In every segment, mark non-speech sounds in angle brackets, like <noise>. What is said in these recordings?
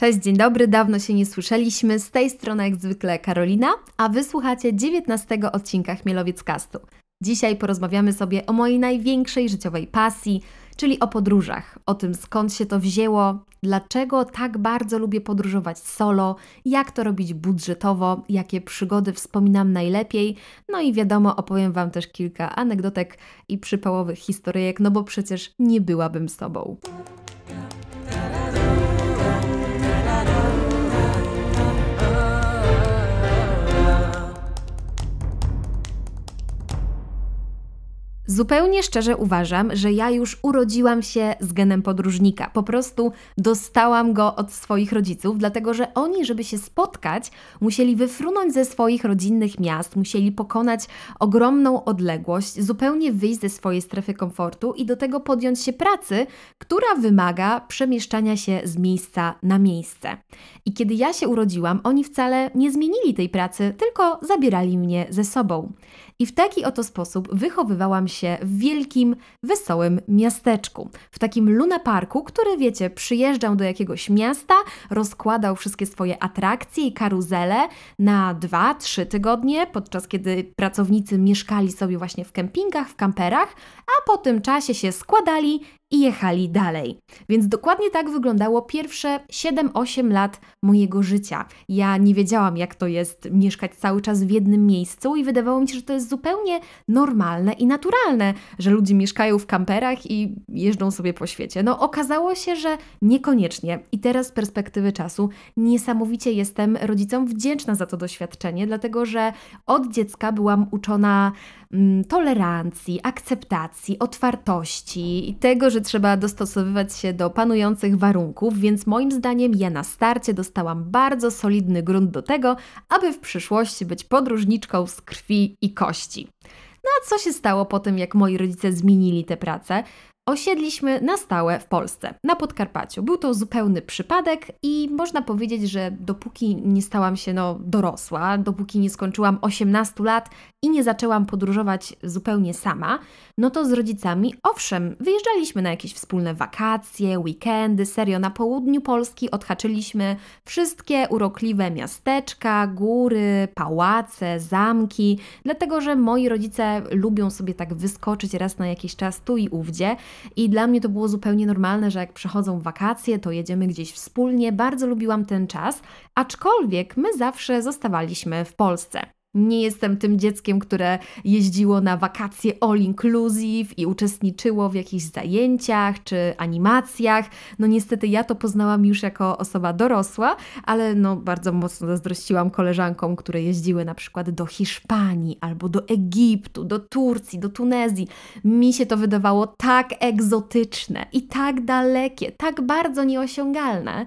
Cześć, dzień dobry, dawno się nie słyszeliśmy. Z tej strony jak zwykle Karolina, a wysłuchacie 19 odcinka Chmielowiec Castu. Dzisiaj porozmawiamy sobie o mojej największej życiowej pasji, czyli o podróżach, o tym skąd się to wzięło, dlaczego tak bardzo lubię podróżować solo, jak to robić budżetowo, jakie przygody wspominam najlepiej, no i wiadomo, opowiem Wam też kilka anegdotek i przypałowych historyjek, no bo przecież nie byłabym sobą. Zupełnie szczerze uważam, że ja już urodziłam się z genem podróżnika. Po prostu dostałam go od swoich rodziców, dlatego że oni, żeby się spotkać, musieli wyfrunąć ze swoich rodzinnych miast, musieli pokonać ogromną odległość, zupełnie wyjść ze swojej strefy komfortu i do tego podjąć się pracy, która wymaga przemieszczania się z miejsca na miejsce. I kiedy ja się urodziłam, oni wcale nie zmienili tej pracy, tylko zabierali mnie ze sobą. I w taki oto sposób wychowywałam się w wielkim, wesołym miasteczku. W takim lunaparku, który wiecie, przyjeżdżał do jakiegoś miasta, rozkładał wszystkie swoje atrakcje i karuzele na dwa, trzy tygodnie, podczas kiedy pracownicy mieszkali sobie właśnie w kempingach, w kamperach, a po tym czasie się składali i jechali dalej. Więc dokładnie tak wyglądało pierwsze 7-8 lat mojego życia. Ja nie wiedziałam, jak to jest mieszkać cały czas w jednym miejscu, i wydawało mi się, że to jest zupełnie normalne i naturalne, że ludzie mieszkają w kamperach i jeżdżą sobie po świecie. No, okazało się, że niekoniecznie. I teraz z perspektywy czasu niesamowicie jestem rodzicom wdzięczna za to doświadczenie, dlatego że od dziecka byłam uczona mm, tolerancji, akceptacji, otwartości i tego, że że trzeba dostosowywać się do panujących warunków, więc moim zdaniem ja na starcie dostałam bardzo solidny grunt do tego, aby w przyszłości być podróżniczką z krwi i kości. No a co się stało po tym, jak moi rodzice zmienili tę pracę? osiedliśmy na stałe w Polsce, na Podkarpaciu. Był to zupełny przypadek i można powiedzieć, że dopóki nie stałam się no, dorosła, dopóki nie skończyłam 18 lat i nie zaczęłam podróżować zupełnie sama, no to z rodzicami, owszem, wyjeżdżaliśmy na jakieś wspólne wakacje, weekendy, serio, na południu Polski odhaczyliśmy wszystkie urokliwe miasteczka, góry, pałace, zamki, dlatego że moi rodzice lubią sobie tak wyskoczyć raz na jakiś czas tu i ówdzie i dla mnie to było zupełnie normalne, że jak przychodzą wakacje, to jedziemy gdzieś wspólnie. Bardzo lubiłam ten czas, aczkolwiek my zawsze zostawaliśmy w Polsce. Nie jestem tym dzieckiem, które jeździło na wakacje all inclusive i uczestniczyło w jakichś zajęciach czy animacjach. No niestety ja to poznałam już jako osoba dorosła, ale no bardzo mocno zazdrościłam koleżankom, które jeździły na przykład do Hiszpanii albo do Egiptu, do Turcji, do Tunezji. Mi się to wydawało tak egzotyczne i tak dalekie, tak bardzo nieosiągalne,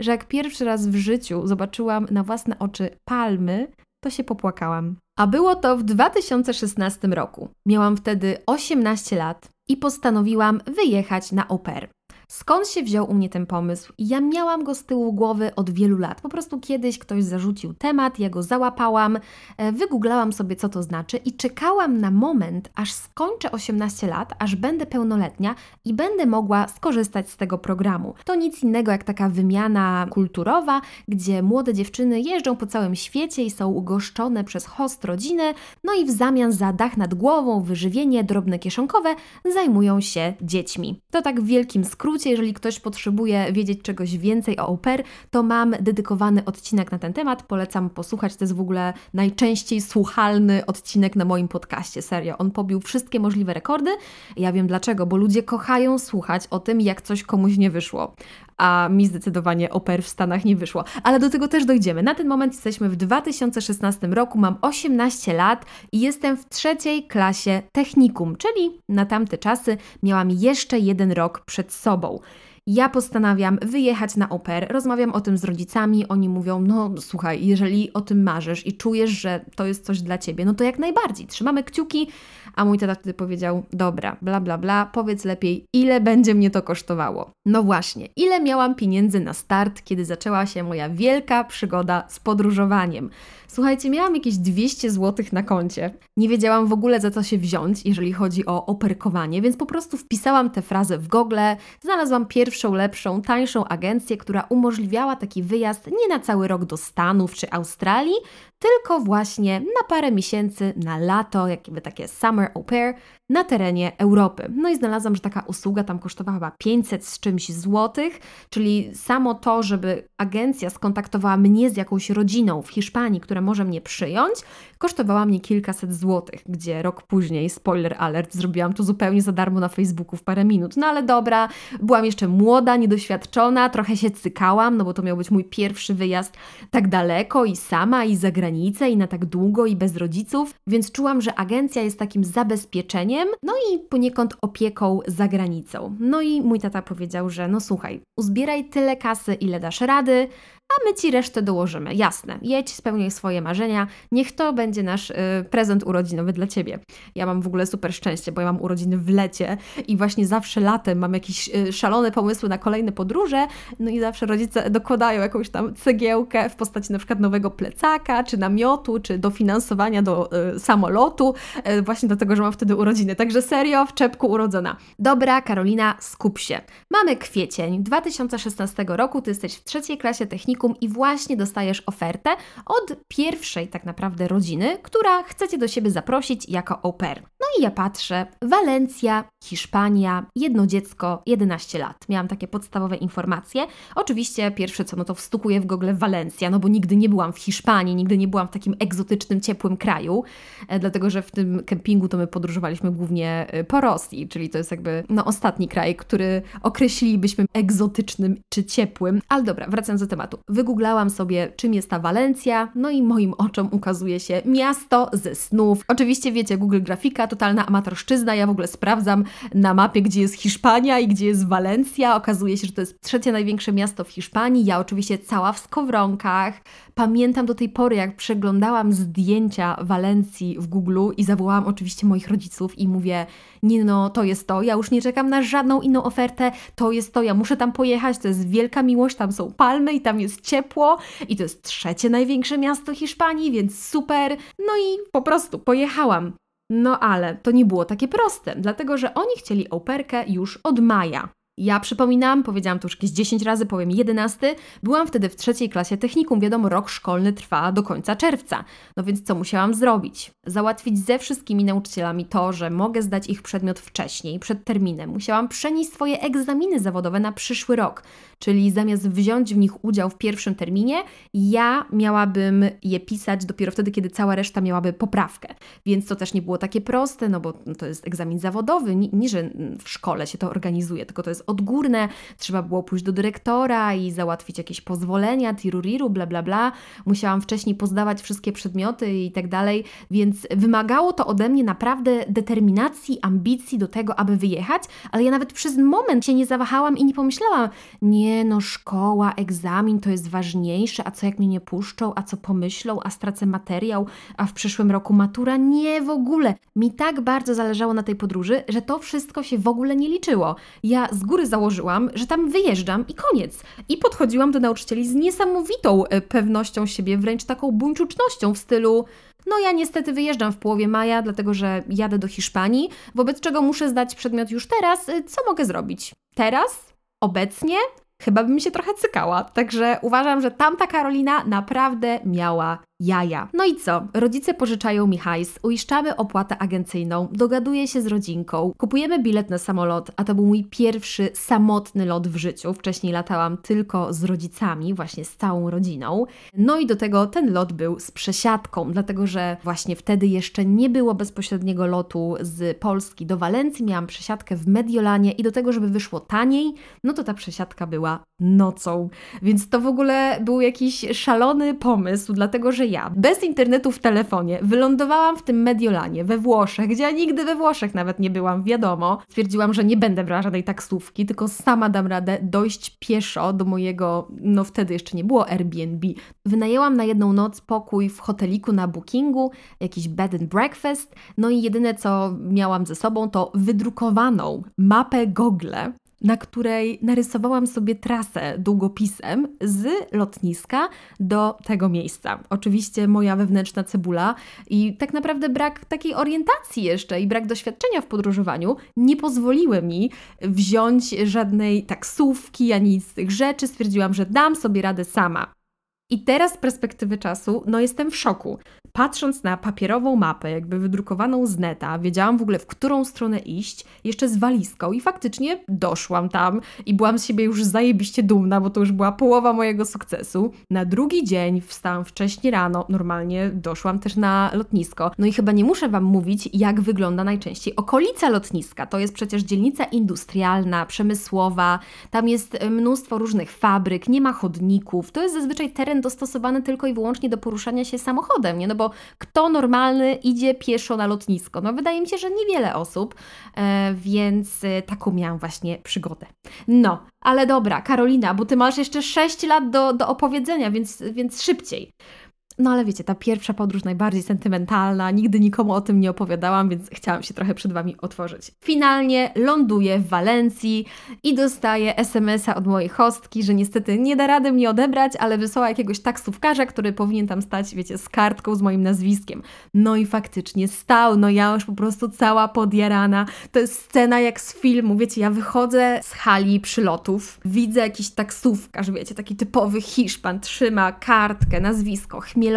że jak pierwszy raz w życiu zobaczyłam na własne oczy palmy, to się popłakałam. A było to w 2016 roku. Miałam wtedy 18 lat i postanowiłam wyjechać na oper. Skąd się wziął u mnie ten pomysł? Ja miałam go z tyłu głowy od wielu lat. Po prostu kiedyś ktoś zarzucił temat, ja go załapałam, e, wygooglałam sobie, co to znaczy i czekałam na moment, aż skończę 18 lat, aż będę pełnoletnia i będę mogła skorzystać z tego programu. To nic innego jak taka wymiana kulturowa, gdzie młode dziewczyny jeżdżą po całym świecie i są ugoszczone przez host rodziny, no i w zamian za dach nad głową, wyżywienie, drobne kieszonkowe zajmują się dziećmi. To tak w wielkim skrócie jeżeli ktoś potrzebuje wiedzieć czegoś więcej o au to mam dedykowany odcinek na ten temat. Polecam posłuchać. To jest w ogóle najczęściej słuchalny odcinek na moim podcaście. Serio, on pobił wszystkie możliwe rekordy. Ja wiem dlaczego, bo ludzie kochają słuchać o tym, jak coś komuś nie wyszło a mi zdecydowanie oper w Stanach nie wyszło. Ale do tego też dojdziemy. Na ten moment jesteśmy w 2016 roku, mam 18 lat i jestem w trzeciej klasie technikum, czyli na tamte czasy miałam jeszcze jeden rok przed sobą. Ja postanawiam wyjechać na oper, rozmawiam o tym z rodzicami, oni mówią: No, słuchaj, jeżeli o tym marzysz i czujesz, że to jest coś dla ciebie, no to jak najbardziej, trzymamy kciuki. A mój tata wtedy powiedział: Dobra, bla, bla, bla, powiedz lepiej, ile będzie mnie to kosztowało. No właśnie, ile miałam pieniędzy na start, kiedy zaczęła się moja wielka przygoda z podróżowaniem. Słuchajcie, miałam jakieś 200 zł na koncie. Nie wiedziałam w ogóle za co się wziąć, jeżeli chodzi o operkowanie, więc po prostu wpisałam tę frazę w Google, znalazłam pierwszą, lepszą, tańszą agencję, która umożliwiała taki wyjazd nie na cały rok do Stanów czy Australii, tylko właśnie na parę miesięcy, na lato, jakby takie summer au pair na terenie Europy. No i znalazłam, że taka usługa tam kosztowała chyba 500 z czymś złotych, czyli samo to, żeby agencja skontaktowała mnie z jakąś rodziną w Hiszpanii, która może mnie przyjąć, kosztowała mnie kilkaset złotych, gdzie rok później, spoiler alert, zrobiłam to zupełnie za darmo na Facebooku w parę minut. No ale dobra, byłam jeszcze młoda, niedoświadczona, trochę się cykałam, no bo to miał być mój pierwszy wyjazd tak daleko i sama, i za i na tak długo, i bez rodziców, więc czułam, że agencja jest takim zabezpieczeniem, no i poniekąd opieką za granicą. No i mój tata powiedział, że no słuchaj, uzbieraj tyle kasy, ile dasz rady, a my ci resztę dołożymy. Jasne, jedź, spełniaj swoje marzenia, niech to będzie nasz y, prezent urodzinowy dla ciebie. Ja mam w ogóle super szczęście, bo ja mam urodziny w lecie i właśnie zawsze latem mam jakieś y, szalone pomysły na kolejne podróże, no i zawsze rodzice dokładają jakąś tam cegiełkę w postaci na przykład nowego plecaka, czy namiotu, czy dofinansowania do y, samolotu, y, właśnie dlatego, że mam wtedy urodziny. Także serio, w czepku urodzona. Dobra, Karolina, skup się. Mamy kwiecień 2016 roku, ty jesteś w trzeciej klasie technikum i właśnie dostajesz ofertę od pierwszej tak naprawdę rodziny, która chce Cię do siebie zaprosić jako au pair. I ja patrzę, Walencja, Hiszpania, jedno dziecko, 11 lat. Miałam takie podstawowe informacje. Oczywiście pierwsze co, no to wstukuję w Google Walencja, no bo nigdy nie byłam w Hiszpanii, nigdy nie byłam w takim egzotycznym, ciepłym kraju, e, dlatego że w tym kempingu to my podróżowaliśmy głównie e, po Rosji, czyli to jest jakby no, ostatni kraj, który określilibyśmy egzotycznym czy ciepłym. Ale dobra, wracając do tematu. Wygooglałam sobie, czym jest ta Walencja, no i moim oczom ukazuje się miasto ze snów. Oczywiście wiecie, Google Grafika, totalna amatorszczyzna, ja w ogóle sprawdzam na mapie, gdzie jest Hiszpania i gdzie jest Walencja. Okazuje się, że to jest trzecie największe miasto w Hiszpanii. Ja oczywiście cała w skowronkach. Pamiętam do tej pory, jak przeglądałam zdjęcia Walencji w Google i zawołałam oczywiście moich rodziców i mówię, nie no, to jest to, ja już nie czekam na żadną inną ofertę, to jest to, ja muszę tam pojechać, to jest wielka miłość, tam są palmy i tam jest ciepło i to jest trzecie największe miasto Hiszpanii, więc super. No i po prostu pojechałam. No ale to nie było takie proste, dlatego że oni chcieli operkę już od maja. Ja przypominam, powiedziałam to już jakieś 10 razy, powiem 11. Byłam wtedy w trzeciej klasie technikum. Wiadomo, rok szkolny trwa do końca czerwca. No więc co musiałam zrobić? Załatwić ze wszystkimi nauczycielami to, że mogę zdać ich przedmiot wcześniej, przed terminem. Musiałam przenieść swoje egzaminy zawodowe na przyszły rok. Czyli zamiast wziąć w nich udział w pierwszym terminie, ja miałabym je pisać dopiero wtedy, kiedy cała reszta miałaby poprawkę. Więc to też nie było takie proste, no bo to jest egzamin zawodowy, nie, nie że w szkole się to organizuje, tylko to jest odgórne, trzeba było pójść do dyrektora i załatwić jakieś pozwolenia, tiruriru, bla bla bla. Musiałam wcześniej pozdawać wszystkie przedmioty i tak dalej, więc wymagało to ode mnie naprawdę determinacji, ambicji do tego, aby wyjechać, ale ja nawet przez moment się nie zawahałam i nie pomyślałam, nie no, szkoła, egzamin to jest ważniejsze, a co jak mnie nie puszczą, a co pomyślą, a stracę materiał, a w przyszłym roku matura? Nie, w ogóle. Mi tak bardzo zależało na tej podróży, że to wszystko się w ogóle nie liczyło. Ja z góry założyłam, że tam wyjeżdżam i koniec. I podchodziłam do nauczycieli z niesamowitą e, pewnością siebie, wręcz taką buńczucznością w stylu no ja niestety wyjeżdżam w połowie maja, dlatego że jadę do Hiszpanii, wobec czego muszę zdać przedmiot już teraz. E, co mogę zrobić? Teraz? Obecnie? Chyba bym się trochę cykała. Także uważam, że tamta Karolina naprawdę miała jaja. No i co? Rodzice pożyczają mi hajs, uiszczamy opłatę agencyjną, dogaduję się z rodzinką, kupujemy bilet na samolot, a to był mój pierwszy samotny lot w życiu. Wcześniej latałam tylko z rodzicami, właśnie z całą rodziną. No i do tego ten lot był z przesiadką, dlatego że właśnie wtedy jeszcze nie było bezpośredniego lotu z Polski do Walencji. Miałam przesiadkę w Mediolanie i do tego, żeby wyszło taniej, no to ta przesiadka była nocą. Więc to w ogóle był jakiś szalony pomysł, dlatego że ja, bez internetu w telefonie, wylądowałam w tym Mediolanie, we Włoszech, gdzie ja nigdy we Włoszech nawet nie byłam, wiadomo. Stwierdziłam, że nie będę brała żadnej taksówki, tylko sama dam radę dojść pieszo do mojego, no wtedy jeszcze nie było Airbnb. Wynajęłam na jedną noc pokój w hoteliku na bookingu, jakiś bed and breakfast, no i jedyne co miałam ze sobą to wydrukowaną mapę Google na której narysowałam sobie trasę długopisem z lotniska do tego miejsca. Oczywiście moja wewnętrzna cebula i tak naprawdę brak takiej orientacji jeszcze i brak doświadczenia w podróżowaniu nie pozwoliły mi wziąć żadnej taksówki ani z tych rzeczy. Stwierdziłam, że dam sobie radę sama. I teraz z perspektywy czasu, no jestem w szoku. Patrząc na papierową mapę, jakby wydrukowaną z neta, wiedziałam w ogóle, w którą stronę iść, jeszcze z walizką i faktycznie doszłam tam i byłam z siebie już zajebiście dumna, bo to już była połowa mojego sukcesu. Na drugi dzień wstałam wcześnie rano, normalnie doszłam też na lotnisko. No i chyba nie muszę Wam mówić, jak wygląda najczęściej okolica lotniska. To jest przecież dzielnica industrialna, przemysłowa, tam jest mnóstwo różnych fabryk, nie ma chodników, to jest zazwyczaj teren dostosowany tylko i wyłącznie do poruszania się samochodem, nie? No bo kto normalny idzie pieszo na lotnisko? No wydaje mi się, że niewiele osób, e, więc e, taką miałam właśnie przygodę. No, ale dobra, Karolina, bo Ty masz jeszcze 6 lat do, do opowiedzenia, więc, więc szybciej. No ale wiecie, ta pierwsza podróż najbardziej sentymentalna, nigdy nikomu o tym nie opowiadałam, więc chciałam się trochę przed Wami otworzyć. Finalnie ląduję w Walencji i dostaję SMS-a od mojej hostki, że niestety nie da rady mnie odebrać, ale wysłała jakiegoś taksówkarza, który powinien tam stać, wiecie, z kartką z moim nazwiskiem. No i faktycznie stał, no ja już po prostu cała podjarana. To jest scena jak z filmu, wiecie, ja wychodzę z hali przylotów, widzę jakiś taksówkarz, wiecie, taki typowy Hiszpan, trzyma kartkę, nazwisko, chmiel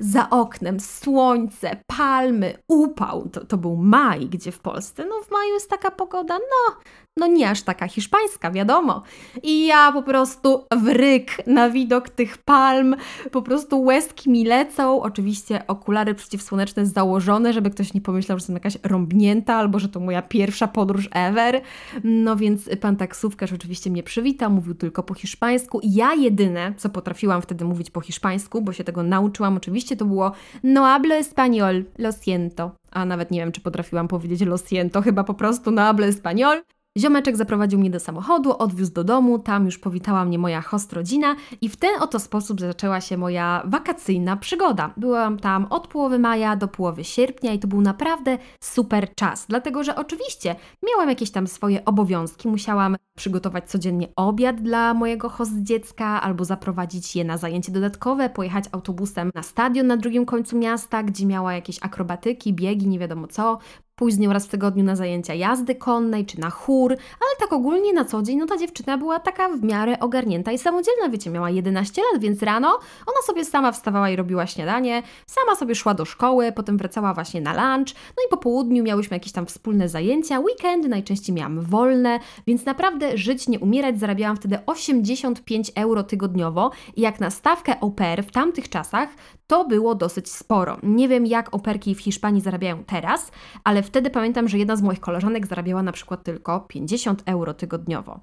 Za oknem słońce, palmy, upał. To, to był maj, gdzie w Polsce, no w maju jest taka pogoda, no no nie aż taka hiszpańska, wiadomo. I ja po prostu wryk na widok tych palm, po prostu łezki mi lecą. Oczywiście okulary przeciwsłoneczne założone, żeby ktoś nie pomyślał, że jestem jakaś rąbnięta albo że to moja pierwsza podróż ever. No więc pan taksówkarz oczywiście mnie przywitał, mówił tylko po hiszpańsku. Ja jedyne, co potrafiłam wtedy mówić po hiszpańsku, bo się tego nauczyłam oczywiście, to było no hablo español, lo siento. A nawet nie wiem, czy potrafiłam powiedzieć lo siento, chyba po prostu no hablo español. Ziomeczek zaprowadził mnie do samochodu, odwiózł do domu, tam już powitała mnie moja host rodzina i w ten oto sposób zaczęła się moja wakacyjna przygoda. Byłam tam od połowy maja do połowy sierpnia i to był naprawdę super czas, dlatego że oczywiście miałam jakieś tam swoje obowiązki, musiałam przygotować codziennie obiad dla mojego host dziecka albo zaprowadzić je na zajęcie dodatkowe, pojechać autobusem na stadion na drugim końcu miasta, gdzie miała jakieś akrobatyki, biegi, nie wiadomo co, pójść z nią raz w tygodniu na zajęcia jazdy konnej czy na chór, ale tak ogólnie na co dzień, no ta dziewczyna była taka w miarę ogarnięta i samodzielna, wiecie, miała 11 lat, więc rano ona sobie sama wstawała i robiła śniadanie, sama sobie szła do szkoły, potem wracała właśnie na lunch, no i po południu miałyśmy jakieś tam wspólne zajęcia, weekendy najczęściej miałam wolne, więc naprawdę żyć, nie umierać, zarabiałam wtedy 85 euro tygodniowo i jak na stawkę au pair w tamtych czasach, to było dosyć sporo. Nie wiem, jak operki w Hiszpanii zarabiają teraz, ale wtedy pamiętam, że jedna z moich koleżanek zarabiała na przykład tylko 50 euro tygodniowo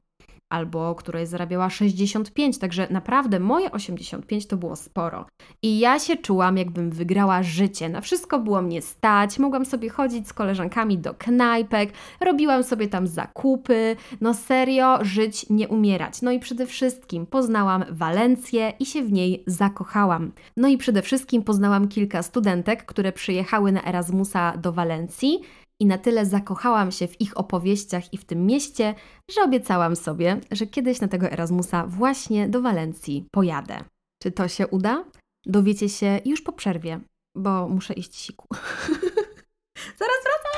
albo której zarabiała 65, także naprawdę moje 85 to było sporo. I ja się czułam, jakbym wygrała życie. Na wszystko było mnie stać, mogłam sobie chodzić z koleżankami do knajpek, robiłam sobie tam zakupy. No serio, żyć, nie umierać. No i przede wszystkim poznałam Walencję i się w niej zakochałam. No i przede wszystkim poznałam kilka studentek, które przyjechały na Erasmusa do Walencji i na tyle zakochałam się w ich opowieściach i w tym mieście, że obiecałam sobie, że kiedyś na tego Erasmusa właśnie do Walencji pojadę. Czy to się uda? Dowiecie się już po przerwie, bo muszę iść siku. <laughs> Zaraz wracam!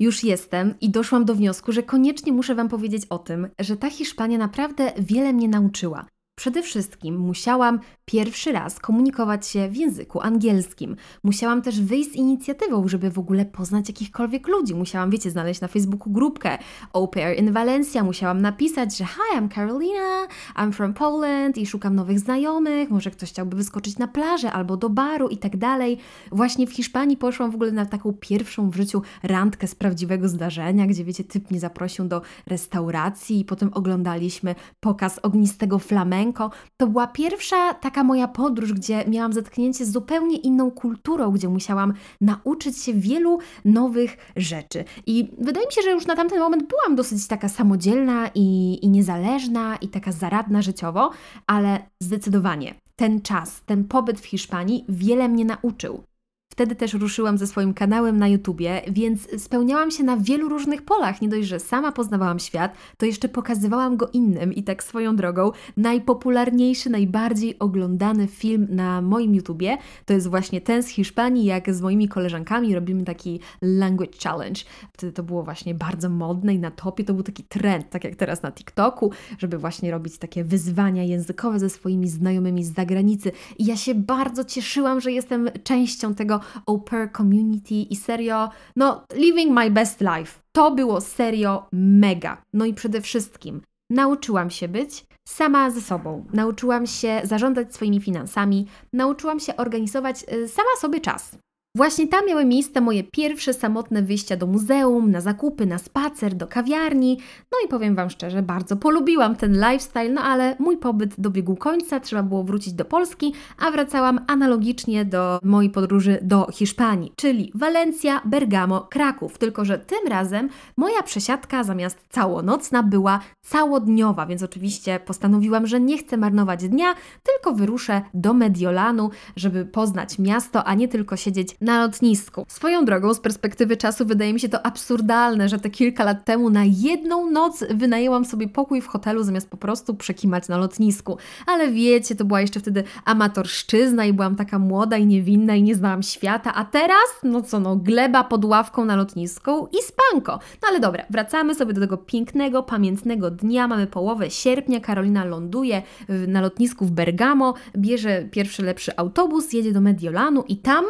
Już jestem i doszłam do wniosku, że koniecznie muszę Wam powiedzieć o tym, że ta Hiszpania naprawdę wiele mnie nauczyła. Przede wszystkim musiałam pierwszy raz komunikować się w języku angielskim. Musiałam też wyjść z inicjatywą, żeby w ogóle poznać jakichkolwiek ludzi. Musiałam, wiecie, znaleźć na Facebooku grupkę Au Pair in Valencia. Musiałam napisać, że hi, I'm Carolina, I'm from Poland i szukam nowych znajomych. Może ktoś chciałby wyskoczyć na plażę albo do baru i tak dalej. Właśnie w Hiszpanii poszłam w ogóle na taką pierwszą w życiu randkę z prawdziwego zdarzenia, gdzie, wiecie, typ mnie zaprosił do restauracji i potem oglądaliśmy pokaz ognistego to była pierwsza taka moja podróż, gdzie miałam zetknięcie z zupełnie inną kulturą, gdzie musiałam nauczyć się wielu nowych rzeczy. I wydaje mi się, że już na tamten moment byłam dosyć taka samodzielna i, i niezależna i taka zaradna życiowo, ale zdecydowanie ten czas, ten pobyt w Hiszpanii wiele mnie nauczył. Wtedy też ruszyłam ze swoim kanałem na YouTubie, więc spełniałam się na wielu różnych polach. Nie dość, że sama poznawałam świat, to jeszcze pokazywałam go innym i tak swoją drogą. Najpopularniejszy, najbardziej oglądany film na moim YouTubie to jest właśnie ten z Hiszpanii, jak z moimi koleżankami robimy taki language challenge. Wtedy to było właśnie bardzo modne i na topie to był taki trend, tak jak teraz na TikToku, żeby właśnie robić takie wyzwania językowe ze swoimi znajomymi z zagranicy. I ja się bardzo cieszyłam, że jestem częścią tego au pair community i serio, no, living my best life. To było serio mega. No i przede wszystkim nauczyłam się być sama ze sobą. Nauczyłam się zarządzać swoimi finansami, nauczyłam się organizować y, sama sobie czas. Właśnie tam miały miejsce moje pierwsze samotne wyjścia do muzeum, na zakupy, na spacer, do kawiarni. No i powiem Wam szczerze, bardzo polubiłam ten lifestyle, no ale mój pobyt dobiegł końca, trzeba było wrócić do Polski, a wracałam analogicznie do mojej podróży do Hiszpanii, czyli Walencja, Bergamo, Kraków. Tylko, że tym razem moja przesiadka zamiast całonocna była całodniowa, więc oczywiście postanowiłam, że nie chcę marnować dnia, tylko wyruszę do Mediolanu, żeby poznać miasto, a nie tylko siedzieć na lotnisku. Swoją drogą, z perspektywy czasu, wydaje mi się to absurdalne, że te kilka lat temu na jedną noc wynajęłam sobie pokój w hotelu, zamiast po prostu przekimać na lotnisku. Ale wiecie, to była jeszcze wtedy amatorszczyzna i byłam taka młoda i niewinna i nie znałam świata, a teraz, no co no, gleba pod ławką na lotnisku i spanko. No ale dobra, wracamy sobie do tego pięknego, pamiętnego dnia. Mamy połowę sierpnia, Karolina ląduje na lotnisku w Bergamo, bierze pierwszy lepszy autobus, jedzie do Mediolanu i tam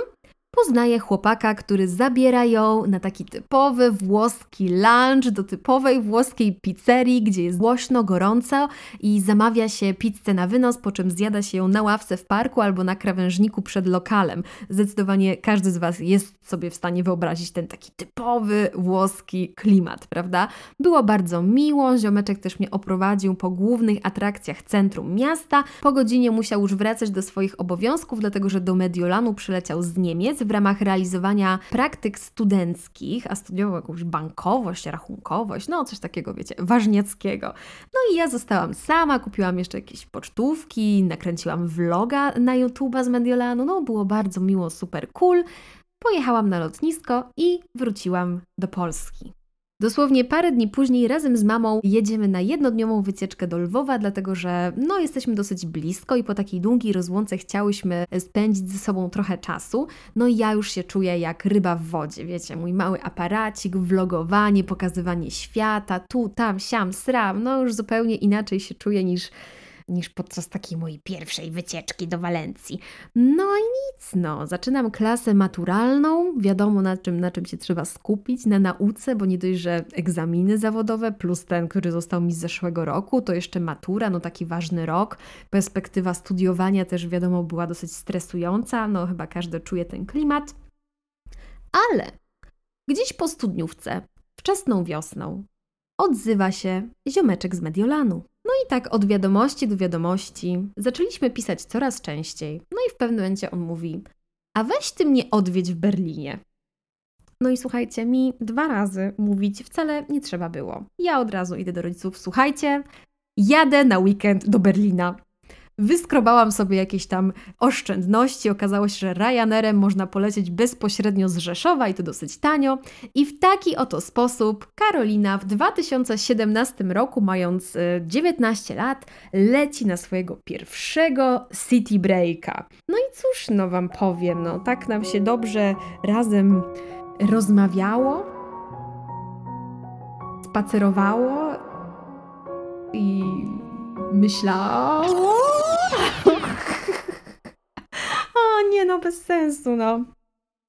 poznaje chłopaka, który zabiera ją na taki typowy włoski lunch do typowej włoskiej pizzerii, gdzie jest głośno, gorąco i zamawia się pizzę na wynos, po czym zjada się ją na ławce w parku albo na krawężniku przed lokalem. Zdecydowanie każdy z Was jest sobie w stanie wyobrazić ten taki typowy włoski klimat, prawda? Było bardzo miło, ziomeczek też mnie oprowadził po głównych atrakcjach centrum miasta. Po godzinie musiał już wracać do swoich obowiązków, dlatego że do Mediolanu przyleciał z Niemiec, w ramach realizowania praktyk studenckich, a studiował jakąś bankowość, rachunkowość, no coś takiego, wiecie, ważniackiego. No i ja zostałam sama, kupiłam jeszcze jakieś pocztówki, nakręciłam vloga na YouTube'a z Mediolanu, no było bardzo miło, super cool. Pojechałam na lotnisko i wróciłam do Polski. Dosłownie parę dni później razem z mamą jedziemy na jednodniową wycieczkę do Lwowa, dlatego że no, jesteśmy dosyć blisko i po takiej długiej rozłące chciałyśmy spędzić ze sobą trochę czasu. No i ja już się czuję jak ryba w wodzie, wiecie, mój mały aparacik, vlogowanie, pokazywanie świata, tu, tam, siam, sram, no już zupełnie inaczej się czuję niż niż podczas takiej mojej pierwszej wycieczki do Walencji. No i nic, no. Zaczynam klasę maturalną, wiadomo na czym, na czym się trzeba skupić, na nauce, bo nie dość, że egzaminy zawodowe plus ten, który został mi z zeszłego roku, to jeszcze matura, no taki ważny rok. Perspektywa studiowania też wiadomo była dosyć stresująca, no chyba każdy czuje ten klimat. Ale gdzieś po studniówce, wczesną wiosną, odzywa się ziomeczek z Mediolanu. No i tak od wiadomości do wiadomości zaczęliśmy pisać coraz częściej. No i w pewnym momencie on mówi: A weź ty mnie odwiedź w Berlinie. No i słuchajcie, mi dwa razy mówić wcale nie trzeba było. Ja od razu idę do rodziców: Słuchajcie, jadę na weekend do Berlina. Wyskrobałam sobie jakieś tam oszczędności. Okazało się, że Ryanerem można polecieć bezpośrednio z Rzeszowa i to dosyć tanio. I w taki oto sposób Karolina w 2017 roku, mając 19 e, lat, leci na swojego pierwszego city breaka. No i cóż, no wam powiem, no tak nam się dobrze razem rozmawiało, spacerowało i myślało. <laughs> o nie no, bez sensu no.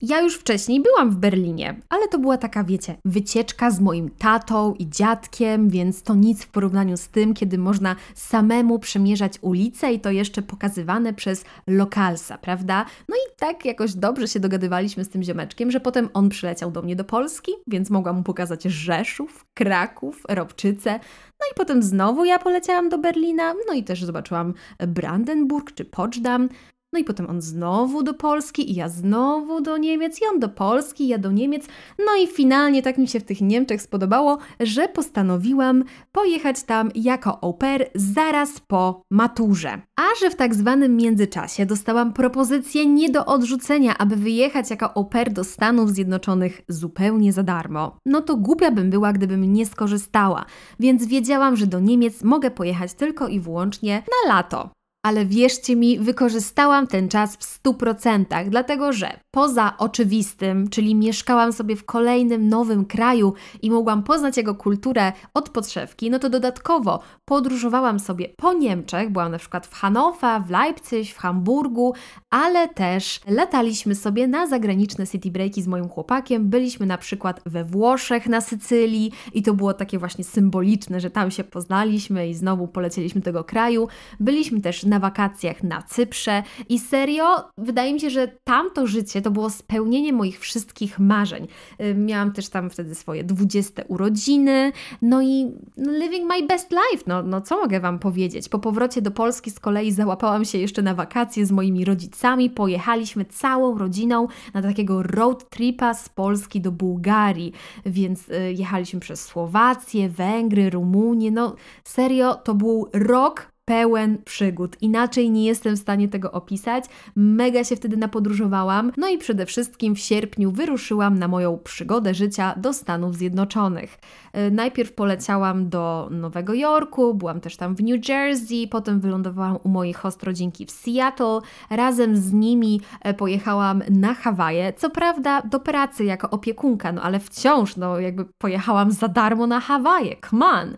Ja już wcześniej byłam w Berlinie, ale to była taka, wiecie, wycieczka z moim tatą i dziadkiem, więc to nic w porównaniu z tym, kiedy można samemu przemierzać ulice i to jeszcze pokazywane przez lokalsa, prawda? No i tak jakoś dobrze się dogadywaliśmy z tym ziomeczkiem, że potem on przyleciał do mnie do Polski, więc mogłam mu pokazać Rzeszów, Kraków, Robczyce. No i potem znowu ja poleciałam do Berlina, no i też zobaczyłam Brandenburg czy Poczdam. No i potem on znowu do Polski i ja znowu do Niemiec i on do Polski, ja do Niemiec. No i finalnie tak mi się w tych Niemczech spodobało, że postanowiłam pojechać tam jako au pair zaraz po maturze. A że w tak zwanym międzyczasie dostałam propozycję nie do odrzucenia, aby wyjechać jako au pair do Stanów Zjednoczonych zupełnie za darmo, no to głupia bym była, gdybym nie skorzystała, więc wiedziałam, że do Niemiec mogę pojechać tylko i wyłącznie na lato. Ale wierzcie mi, wykorzystałam ten czas w 100%, dlatego że poza oczywistym, czyli mieszkałam sobie w kolejnym nowym kraju i mogłam poznać jego kulturę od podszewki, no to dodatkowo podróżowałam sobie po Niemczech, byłam na przykład w Hannover, w Leipzig, w Hamburgu, ale też lataliśmy sobie na zagraniczne city breaki z moim chłopakiem. Byliśmy na przykład we Włoszech, na Sycylii i to było takie właśnie symboliczne, że tam się poznaliśmy i znowu polecieliśmy do tego kraju. Byliśmy też na wakacjach na Cyprze. I serio, wydaje mi się, że tamto życie to było spełnienie moich wszystkich marzeń. Miałam też tam wtedy swoje 20 urodziny, no i living my best life, no, no co mogę Wam powiedzieć? Po powrocie do Polski z kolei załapałam się jeszcze na wakacje z moimi rodzicami, pojechaliśmy całą rodziną na takiego road tripa z Polski do Bułgarii, więc y, jechaliśmy przez Słowację, Węgry, Rumunię, no serio, to był rok pełen przygód. Inaczej nie jestem w stanie tego opisać. Mega się wtedy napodróżowałam. No i przede wszystkim w sierpniu wyruszyłam na moją przygodę życia do Stanów Zjednoczonych. E, najpierw poleciałam do Nowego Jorku, byłam też tam w New Jersey, potem wylądowałam u moich host rodzinki w Seattle. Razem z nimi e, pojechałam na Hawaje. Co prawda do pracy jako opiekunka, no ale wciąż, no jakby pojechałam za darmo na Hawaje. Come on!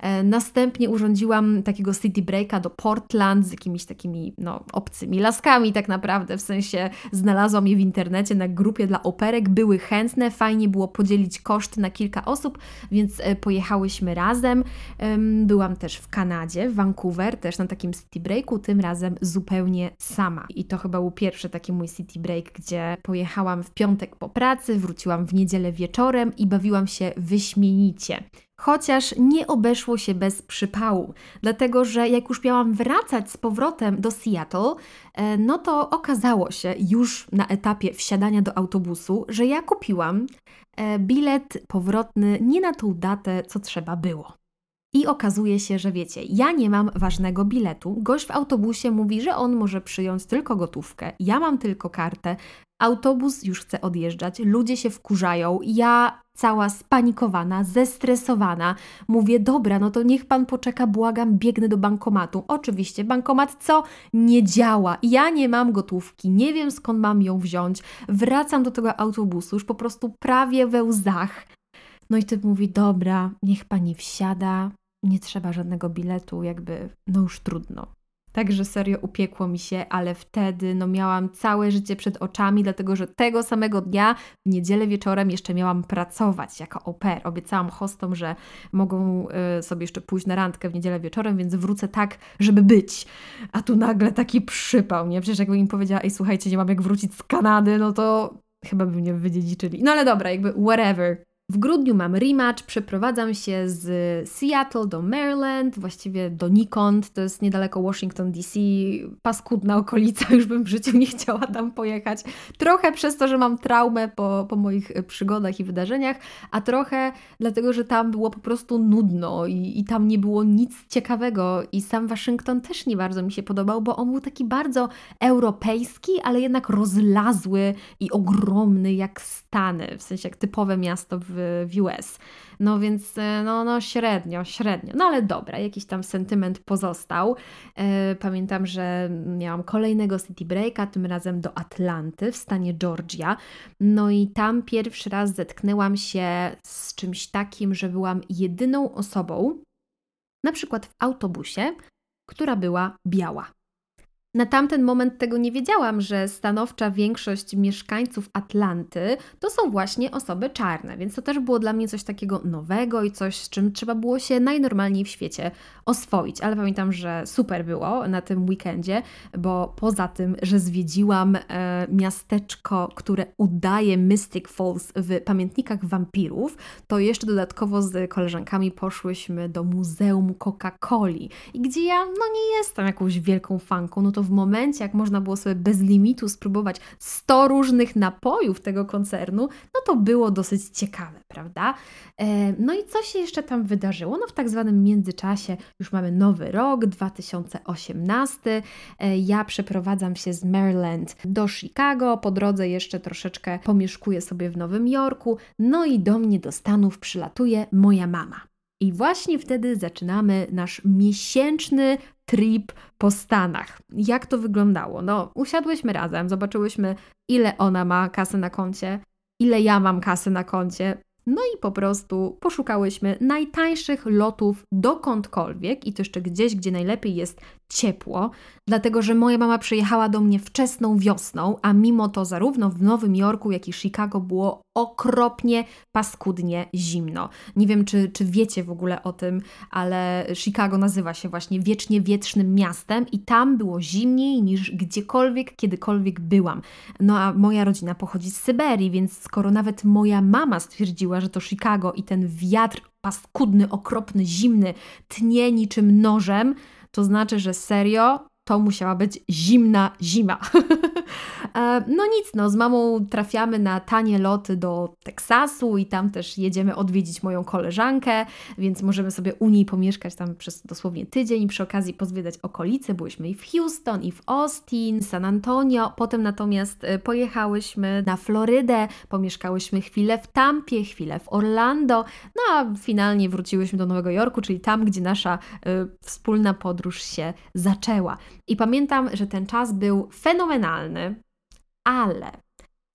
E, następnie urządziłam takiego city breaka do Portland z jakimiś takimi no, obcymi laskami tak naprawdę, w sensie znalazłam je w internecie na grupie dla operek, były chętne, fajnie było podzielić koszty na kilka osób, więc e, pojechałyśmy razem. Byłam też w Kanadzie, w Vancouver, też na takim city breaku, tym razem zupełnie sama. I to chyba był pierwszy taki mój city break, gdzie pojechałam w piątek po pracy, wróciłam w niedzielę wieczorem i bawiłam się wyśmienicie. Chociaż nie obeszło się bez przypału, dlatego że jak już miałam wracać z powrotem do Seattle, e, no to okazało się już na etapie wsiadania do autobusu, że ja kupiłam e, bilet powrotny nie na tą datę, co trzeba było. I okazuje się, że wiecie, ja nie mam ważnego biletu. Gość w autobusie mówi, że on może przyjąć tylko gotówkę. Ja mam tylko kartę. Autobus już chce odjeżdżać, ludzie się wkurzają. Ja cała spanikowana, zestresowana, mówię: Dobra, no to niech pan poczeka, błagam, biegnę do bankomatu. Oczywiście, bankomat co? Nie działa. Ja nie mam gotówki, nie wiem skąd mam ją wziąć. Wracam do tego autobusu, już po prostu prawie we łzach. No i typ mówi: Dobra, niech pani wsiada, nie trzeba żadnego biletu, jakby, no już trudno. Także serio upiekło mi się, ale wtedy no miałam całe życie przed oczami, dlatego że tego samego dnia w niedzielę wieczorem jeszcze miałam pracować jako pair. Obiecałam hostom, że mogą y, sobie jeszcze pójść na randkę w niedzielę wieczorem, więc wrócę tak, żeby być. A tu nagle taki przypał, nie? Przecież jakbym im powiedziała, ej słuchajcie, nie mam jak wrócić z Kanady, no to chyba by mnie wydziedziczyli. No ale dobra, jakby whatever. W grudniu mam rematch, przeprowadzam się z Seattle do Maryland, właściwie donikąd, to jest niedaleko Washington DC, paskudna okolica, <laughs> już bym w życiu nie chciała tam pojechać. Trochę przez to, że mam traumę po, po moich przygodach i wydarzeniach, a trochę dlatego, że tam było po prostu nudno i, i tam nie było nic ciekawego i sam Waszyngton też nie bardzo mi się podobał, bo on był taki bardzo europejski, ale jednak rozlazły i ogromny jak Stany, w sensie jak typowe miasto w w, US. No więc e, no, no średnio, średnio. No ale dobra, jakiś tam sentyment pozostał. E, pamiętam, że miałam kolejnego city breaka, tym razem do Atlanty w stanie Georgia. No i tam pierwszy raz zetknęłam się z czymś takim, że byłam jedyną osobą, na przykład w autobusie, która była biała. Na tamten moment tego nie wiedziałam, że stanowcza większość mieszkańców Atlanty to są właśnie osoby czarne, więc to też było dla mnie coś takiego nowego i coś, z czym trzeba było się najnormalniej w świecie oswoić. Ale pamiętam, że super było na tym weekendzie, bo poza tym, że zwiedziłam e, miasteczko, które udaje Mystic Falls w pamiętnikach wampirów, to jeszcze dodatkowo z koleżankami poszłyśmy do Muzeum Coca-Coli, gdzie ja no nie jestem jakąś wielką fanką, no to w momencie, jak można było sobie bez limitu spróbować 100 różnych napojów tego koncernu, no to było dosyć ciekawe, prawda? E, no i co się jeszcze tam wydarzyło? No w tak zwanym międzyczasie już mamy nowy rok, 2018. E, ja przeprowadzam się z Maryland do Chicago, po drodze jeszcze troszeczkę pomieszkuję sobie w Nowym Jorku, no i do mnie do Stanów przylatuje moja mama. I właśnie wtedy zaczynamy nasz miesięczny trip po Stanach. Jak to wyglądało? No, usiadłyśmy razem, zobaczyłyśmy, ile ona ma kasy na koncie, ile ja mam kasy na koncie, no i po prostu poszukałyśmy najtańszych lotów dokądkolwiek i to jeszcze gdzieś, gdzie najlepiej jest ciepło, dlatego że moja mama przyjechała do mnie wczesną wiosną, a mimo to zarówno w Nowym Jorku, jak i Chicago było okropnie, paskudnie zimno. Nie wiem, czy, czy wiecie w ogóle o tym, ale Chicago nazywa się właśnie wiecznie wietrznym miastem i tam było zimniej niż gdziekolwiek, kiedykolwiek byłam. No a moja rodzina pochodzi z Syberii, więc skoro nawet moja mama stwierdziła, że to Chicago i ten wiatr paskudny, okropny, zimny tnie niczym nożem, to znaczy, że serio to musiała być zimna zima. <laughs> E, no nic, no z mamą trafiamy na tanie loty do Teksasu i tam też jedziemy odwiedzić moją koleżankę, więc możemy sobie u niej pomieszkać tam przez dosłownie tydzień i przy okazji pozwiedzać okolice. Byłyśmy i w Houston, i w Austin, San Antonio. Potem natomiast e, pojechałyśmy na Florydę, pomieszkałyśmy chwilę w Tampie, chwilę w Orlando, no a finalnie wróciłyśmy do Nowego Jorku, czyli tam, gdzie nasza y, wspólna podróż się zaczęła. I pamiętam, że ten czas był fenomenalny, ale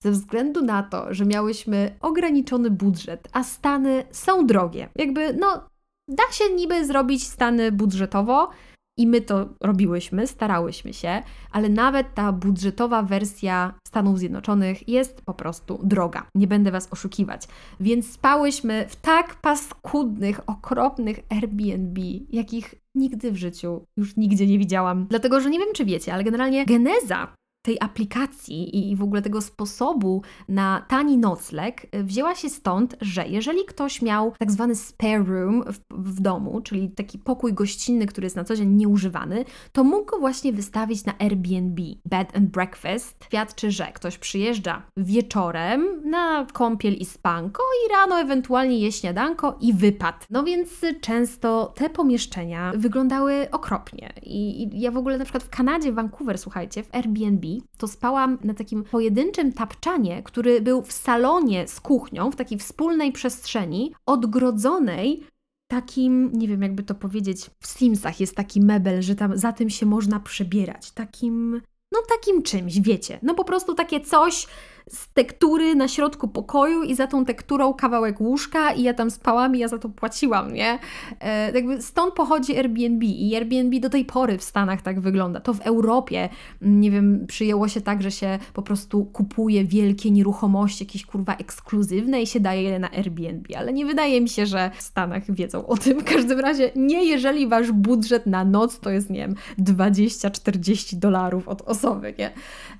ze względu na to, że miałyśmy ograniczony budżet, a Stany są drogie, jakby no da się niby zrobić Stany budżetowo i my to robiłyśmy, starałyśmy się, ale nawet ta budżetowa wersja Stanów Zjednoczonych jest po prostu droga. Nie będę Was oszukiwać. Więc spałyśmy w tak paskudnych, okropnych Airbnb, jakich nigdy w życiu już nigdzie nie widziałam. Dlatego, że nie wiem, czy wiecie, ale generalnie geneza tej aplikacji i w ogóle tego sposobu na tani nocleg y, wzięła się stąd, że jeżeli ktoś miał tak zwany spare room w, w, domu, czyli taki pokój gościnny, który jest na co dzień nieużywany, to mógł go właśnie wystawić na Airbnb, bed and breakfast. Świadczy, że ktoś przyjeżdża wieczorem na kąpiel i spanko i rano ewentualnie je śniadanko i wypad. No więc często te pomieszczenia wyglądały okropnie I, i ja w ogóle na przykład w Kanadzie, w Vancouver, słuchajcie, w Airbnb to spałam na takim pojedynczym tapczanie, który był w salonie z kuchnią, w takiej wspólnej przestrzeni, odgrodzonej takim, nie wiem jakby to powiedzieć, w Simsach jest taki mebel, że tam za tym się można przebierać, takim, no takim czymś, wiecie, no po prostu takie coś, z tektury na środku pokoju i za tą tekturą kawałek łóżka i ja tam spałam i ja za to płaciłam, nie? E, jakby stąd pochodzi Airbnb i Airbnb do tej pory w Stanach tak wygląda. To w Europie, mm, nie wiem, przyjęło się tak, że się po prostu kupuje wielkie nieruchomości, jakieś kurwa ekskluzywne i się daje je na Airbnb, ale nie wydaje mi się, że w Stanach wiedzą o tym. W każdym razie nie, jeżeli wasz budżet na noc to jest, nie wiem, 20-40 dolarów od osoby, nie?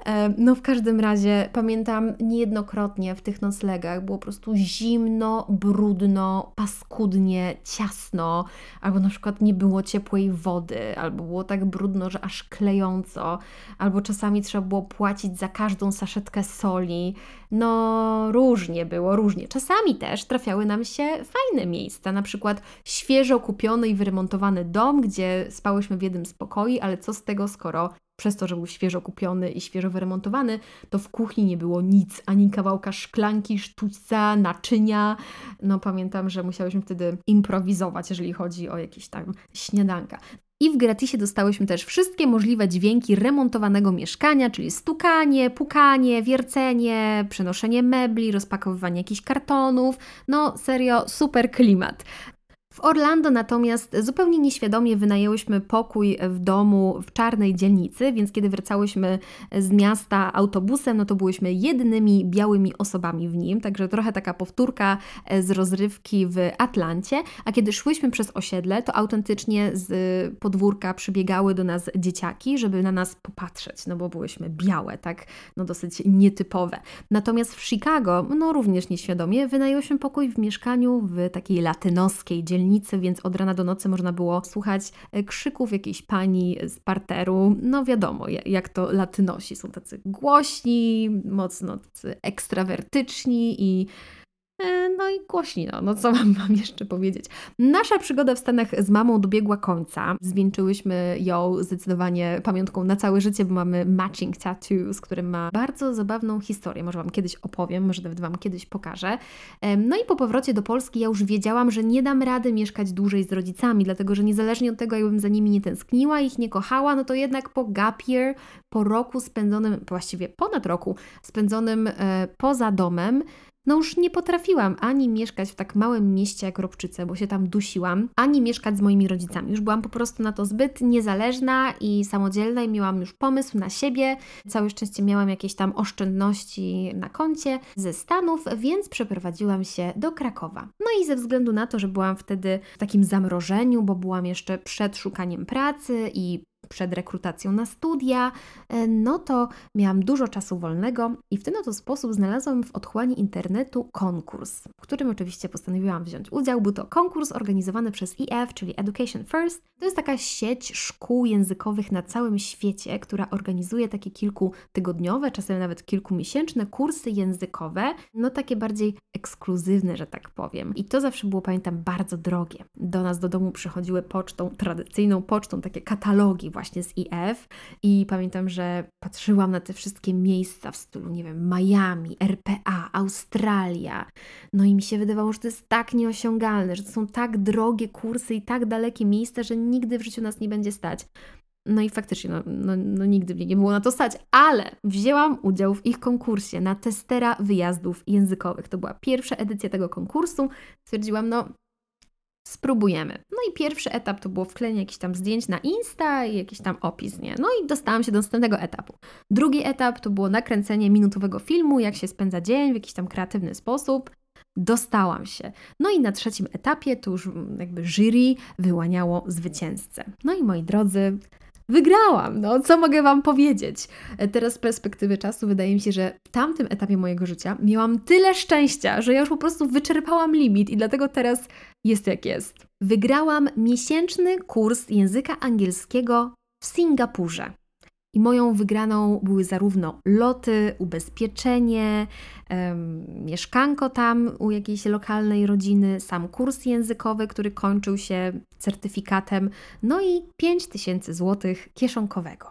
E, no w każdym razie pamiętam pamiętam niejednokrotnie w tych noclegach było po prostu zimno, brudno, paskudnie, ciasno, albo na przykład nie było ciepłej wody, albo było tak brudno, że aż klejąco, albo czasami trzeba było płacić za każdą saszetkę soli. No, różnie było, różnie. Czasami też trafiały nam się fajne miejsca, na przykład świeżo kupiony i wyremontowany dom, gdzie spałyśmy w jednym z pokoi, ale co z tego, skoro przez to, że był świeżo kupiony i świeżo wyremontowany, to w kuchni nie było nic, ani kawałka szklanki, sztućca, naczynia. No pamiętam, że musiałyśmy wtedy improwizować, jeżeli chodzi o jakieś tam śniadanka. I w gratisie dostałyśmy też wszystkie możliwe dźwięki remontowanego mieszkania, czyli stukanie, pukanie, wiercenie, przenoszenie mebli, rozpakowywanie jakichś kartonów. No serio, super klimat. W Orlando natomiast zupełnie nieświadomie wynajęłyśmy pokój w domu w czarnej dzielnicy, więc kiedy wracałyśmy z miasta autobusem, no to byłyśmy jedynymi białymi osobami w nim, także trochę taka powtórka e, z rozrywki w Atlancie. A kiedy szłyśmy przez osiedle, to autentycznie z podwórka przybiegały do nas dzieciaki, żeby na nas popatrzeć, no bo byłyśmy białe, tak, no dosyć nietypowe. Natomiast w Chicago, no również nieświadomie, wynajęłyśmy pokój w mieszkaniu w takiej latynoskiej dzielnicy kamienicy, więc od rana do nocy można było słuchać e, krzyków jakiejś pani z parteru. No wiadomo, jak to latynosi są tacy głośni, mocno tacy ekstrawertyczni i no i głośno, no co mam Wam <laughs> jeszcze powiedzieć. Nasza przygoda w Stanach z mamą dobiegła końca. Zwieńczyłyśmy ją zdecydowanie pamiątką na całe życie, bo mamy matching tattoo, z którym ma bardzo zabawną historię. Może Wam kiedyś opowiem, może nawet Wam kiedyś pokażę. No i po powrocie do Polski ja już wiedziałam, że nie dam rady mieszkać dłużej z rodzicami, dlatego że niezależnie od tego, jakbym za nimi nie tęskniła, ich nie kochała, no to jednak po gap year, po roku spędzonym, właściwie ponad roku spędzonym e, poza domem, no już nie potrafiłam ani mieszkać w tak małym mieście jak Robczyce, bo się tam dusiłam, ani mieszkać z moimi rodzicami. Już byłam po prostu na to zbyt niezależna i samodzielna i miałam już pomysł na siebie. Całe szczęście miałam jakieś tam oszczędności na koncie ze Stanów, więc przeprowadziłam się do Krakowa. No i ze względu na to, że byłam wtedy w takim zamrożeniu, bo byłam jeszcze przed szukaniem pracy i przed rekrutacją na studia, e, no to miałam dużo czasu wolnego i w ten oto sposób znalazłam w otchłani internetu konkurs, w którym oczywiście postanowiłam wziąć udział. Był to konkurs organizowany przez EF, czyli Education First. To jest taka sieć szkół językowych na całym świecie, która organizuje takie kilkutygodniowe, czasem nawet kilkumiesięczne kursy językowe, no takie bardziej ekskluzywne, że tak powiem. I to zawsze było, pamiętam, bardzo drogie. Do nas do domu przychodziły pocztą, tradycyjną pocztą, takie katalogi właśnie z IF i pamiętam, że patrzyłam na te wszystkie miejsca w stylu, nie wiem, Miami, RPA, Australia. No i mi się wydawało, że to jest tak nieosiągalne, że to są tak drogie kursy i tak dalekie miejsca, że nigdy w życiu nas nie będzie stać. No i faktycznie, no, no, no, nigdy mnie nie było na to stać, ale wzięłam udział w ich konkursie na testera wyjazdów językowych. To była pierwsza edycja tego konkursu. Stwierdziłam, no spróbujemy. No i pierwszy etap to było wklejenie jakichś tam zdjęć na Insta i jakiś tam opis, nie? No i dostałam się do następnego etapu. Drugi etap to było nakręcenie minutowego filmu, jak się spędza dzień w jakiś tam kreatywny sposób. Dostałam się. No i na trzecim etapie to już jakby jury wyłaniało zwycięzcę. No i moi drodzy, wygrałam. No, co mogę Wam powiedzieć? E, teraz z perspektywy czasu wydaje mi się, że w tamtym etapie mojego życia miałam tyle szczęścia, że ja już po prostu wyczerpałam limit i dlatego teraz jest jak jest. Wygrałam miesięczny kurs języka angielskiego w Singapurze. I moją wygraną były zarówno loty, ubezpieczenie, mieszkanko tam u jakiejś lokalnej rodziny, sam kurs językowy, który kończył się certyfikatem, no i 5000 zł kieszonkowego.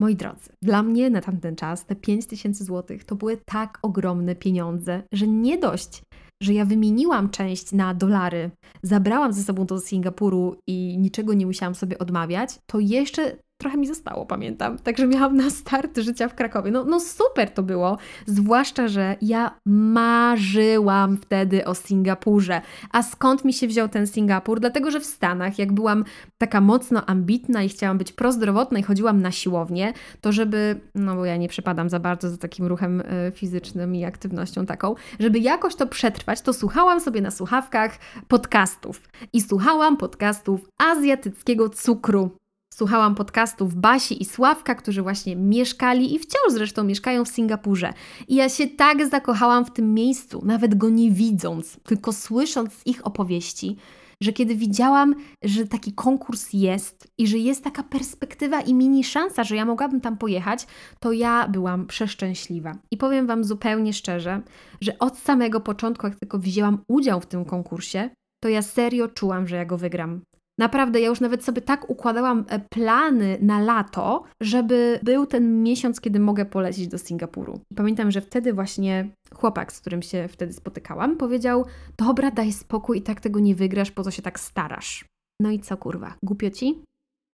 Moi drodzy, dla mnie na tamten czas te 5000 zł to były tak ogromne pieniądze, że nie dość, że ja wymieniłam część na dolary, zabrałam ze sobą do Singapuru i niczego nie musiałam sobie odmawiać, to jeszcze trochę mi zostało, pamiętam. Także miałam na start życia w Krakowie. No, no super to było, zwłaszcza, że ja marzyłam wtedy o Singapurze. A skąd mi się wziął ten Singapur? Dlatego, że w Stanach, jak byłam taka mocno ambitna i chciałam być prozdrowotna i chodziłam na siłownię, to żeby, no bo ja nie przepadam za bardzo za takim ruchem e, fizycznym i aktywnością taką, żeby jakoś to przetrwać, to słuchałam sobie na słuchawkach podcastów. I słuchałam podcastów azjatyckiego cukru. Słuchałam podcastów Basi i Sławka, którzy właśnie mieszkali i wciąż zresztą mieszkają w Singapurze. I ja się tak zakochałam w tym miejscu, nawet go nie widząc, tylko słysząc ich opowieści, że kiedy widziałam, że taki konkurs jest i że jest taka perspektywa i mini szansa, że ja mogłabym tam pojechać, to ja byłam przeszczęśliwa. I powiem Wam zupełnie szczerze, że od samego początku, jak tylko wzięłam udział w tym konkursie, to ja serio czułam, że ja go wygram. Naprawdę, ja już nawet sobie tak układałam e, plany na lato, żeby był ten miesiąc, kiedy mogę polecieć do Singapuru. Pamiętam, że wtedy właśnie chłopak, z którym się wtedy spotykałam, powiedział: Dobra, daj spokój i tak tego nie wygrasz, po co się tak starasz. No i co kurwa, głupio ci?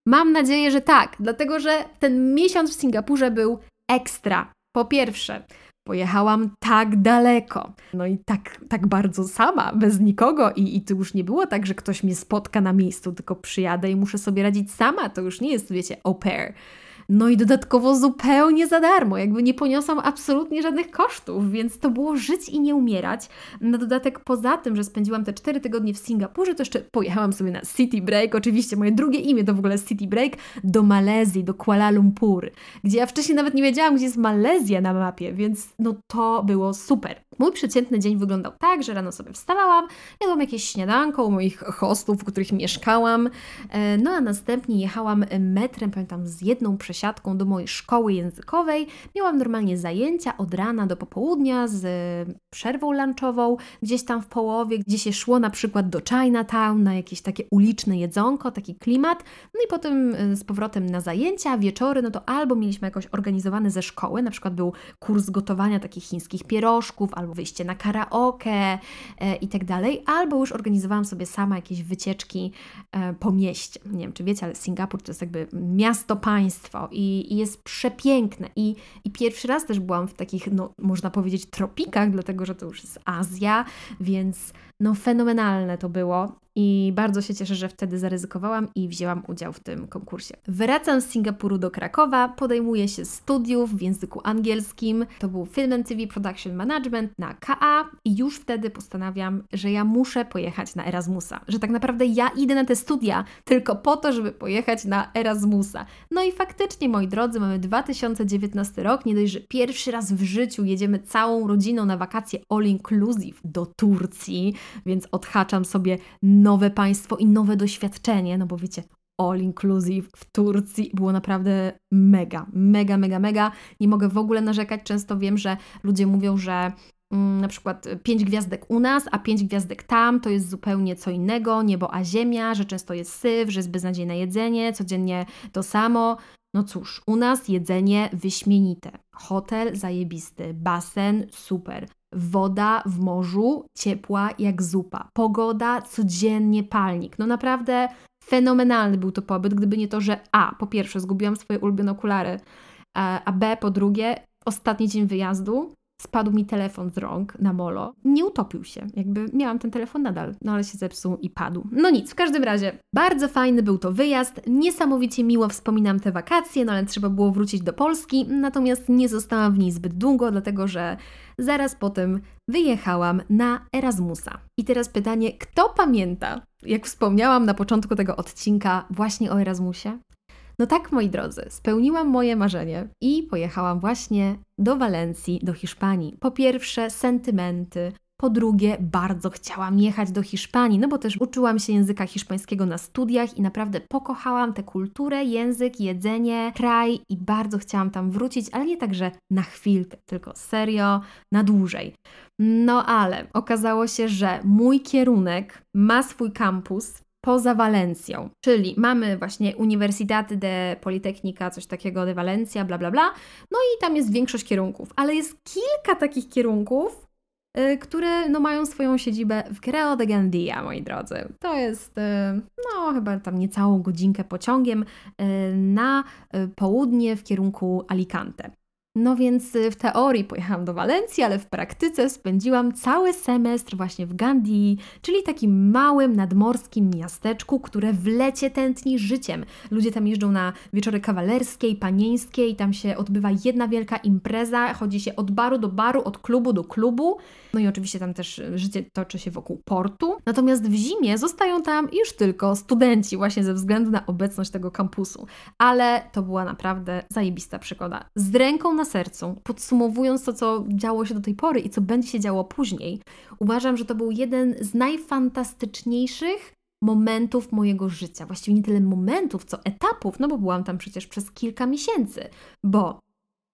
Mam nadzieję, że tak, dlatego że ten miesiąc w Singapurze był ekstra. Po pierwsze, Pojechałam tak daleko, no i tak, tak bardzo sama, bez nikogo, i, i to już nie było tak, że ktoś mnie spotka na miejscu, tylko przyjadę i muszę sobie radzić sama. To już nie jest, wiecie, au pair. No i dodatkowo zupełnie za darmo, jakby nie poniosłam absolutnie żadnych kosztów, więc to było żyć i nie umierać. Na dodatek poza tym, że spędziłam te 4 tygodnie w Singapurze, to jeszcze pojechałam sobie na City Break, oczywiście moje drugie imię to w ogóle City Break, do Malezji, do Kuala Lumpur, gdzie ja wcześniej nawet nie wiedziałam, gdzie jest Malezja na mapie, więc no to było super. Mój przeciętny dzień wyglądał tak, że rano sobie wstawałam, jadłam jakieś śniadanko u moich hostów, w których mieszkałam, e, no a następnie jechałam metrem, pamiętam, z jedną przesiadką do mojej szkoły językowej. Miałam normalnie zajęcia od rana do popołudnia z przerwą lunchową, gdzieś tam w połowie, gdzie się szło na przykład do Chinatown, na jakieś takie uliczne jedzonko, taki klimat, no i potem e, z powrotem na zajęcia, wieczory, no to albo mieliśmy jakoś organizowane ze szkoły, na przykład był kurs gotowania takich chińskich pierożków, albo wyjście na karaoke e, i tak dalej, albo już organizowałam sobie sama jakieś wycieczki e, po mieście. Nie wiem, czy wiecie, ale Singapur to jest jakby miasto-państwo i, i, jest przepiękne. I, I pierwszy raz też byłam w takich, no, można powiedzieć, tropikach, dlatego że to już jest Azja, więc no fenomenalne to było i bardzo się cieszę, że wtedy zaryzykowałam i wzięłam udział w tym konkursie. Wracam z Singapuru do Krakowa, podejmuję się studiów w języku angielskim. To był Film and TV Production Management na KA i już wtedy postanawiam, że ja muszę pojechać na Erasmusa. Że tak naprawdę ja idę na te studia tylko po to, żeby pojechać na Erasmusa. No i faktycznie, moi drodzy, mamy 2019 rok, nie dość, że pierwszy raz w życiu jedziemy całą rodziną na wakacje all inclusive do Turcji, więc odhaczam sobie nowe państwo i nowe doświadczenie, no bo wiecie, all inclusive w Turcji było naprawdę mega, mega, mega, mega. Nie mogę w ogóle narzekać. Często wiem, że ludzie mówią, że mm, na przykład pięć gwiazdek u nas, a pięć gwiazdek tam to jest zupełnie co innego, niebo a ziemia, że często jest syf, że jest beznadziejne jedzenie, codziennie to samo. No cóż, u nas jedzenie wyśmienite. Hotel zajebisty, basen super. Woda w morzu ciepła jak zupa. Pogoda codziennie palnik. No naprawdę fenomenalny był to pobyt, gdyby nie to, że A, po pierwsze zgubiłam swoje ulubione okulary, a B, po drugie, ostatni dzień wyjazdu spadł mi telefon z rąk na molo. Nie utopił się, jakby miałam ten telefon nadal, no ale się zepsuł i padł. No nic, w każdym razie bardzo fajny był to wyjazd, niesamowicie miło wspominam te wakacje, no ale trzeba było wrócić do Polski, natomiast nie zostałam w niej zbyt długo, dlatego że zaraz potem wyjechałam na Erasmusa. I teraz pytanie, kto pamięta, jak wspomniałam na początku tego odcinka właśnie o Erasmusie? No tak, moi drodzy, spełniłam moje marzenie i pojechałam właśnie do Walencji, do Hiszpanii. Po pierwsze, sentymenty. Po drugie, bardzo chciałam jechać do Hiszpanii, no bo też uczyłam się języka hiszpańskiego na studiach i naprawdę pokochałam tę kulturę, język, jedzenie, kraj i bardzo chciałam tam wrócić, ale nie tak, że na chwilkę, tylko serio, na dłużej. No ale okazało się, że mój kierunek ma swój kampus poza Walencją. Czyli mamy właśnie Universidad de Politecnica, coś takiego de Valencia, bla bla bla. No i tam jest większość kierunków, ale jest kilka takich kierunków, yy, które no, mają swoją siedzibę w Creo de Gandia, moi drodzy. To jest yy, no chyba tam niecałą godzinkę pociągiem yy, na y, południe w kierunku Alicante. No więc y, w teorii pojechałam do Walencji, ale w praktyce spędziłam cały semestr właśnie w Gandii, czyli takim małym nadmorskim miasteczku, które w lecie tętni życiem. Ludzie tam jeżdżą na wieczory kawalerskie i panieńskie i tam się odbywa jedna wielka impreza, chodzi się od baru do baru, od klubu do klubu. No i oczywiście tam też życie toczy się wokół portu. Natomiast w zimie zostają tam już tylko studenci właśnie ze względu na obecność tego kampusu. Ale to była naprawdę zajebista przygoda. Z ręką na na sercu, podsumowując to, co działo się do tej pory i co będzie się działo później, uważam, że to był jeden z najfantastyczniejszych momentów mojego życia. Właściwie nie tyle momentów, co etapów, no bo byłam tam przecież przez kilka miesięcy, bo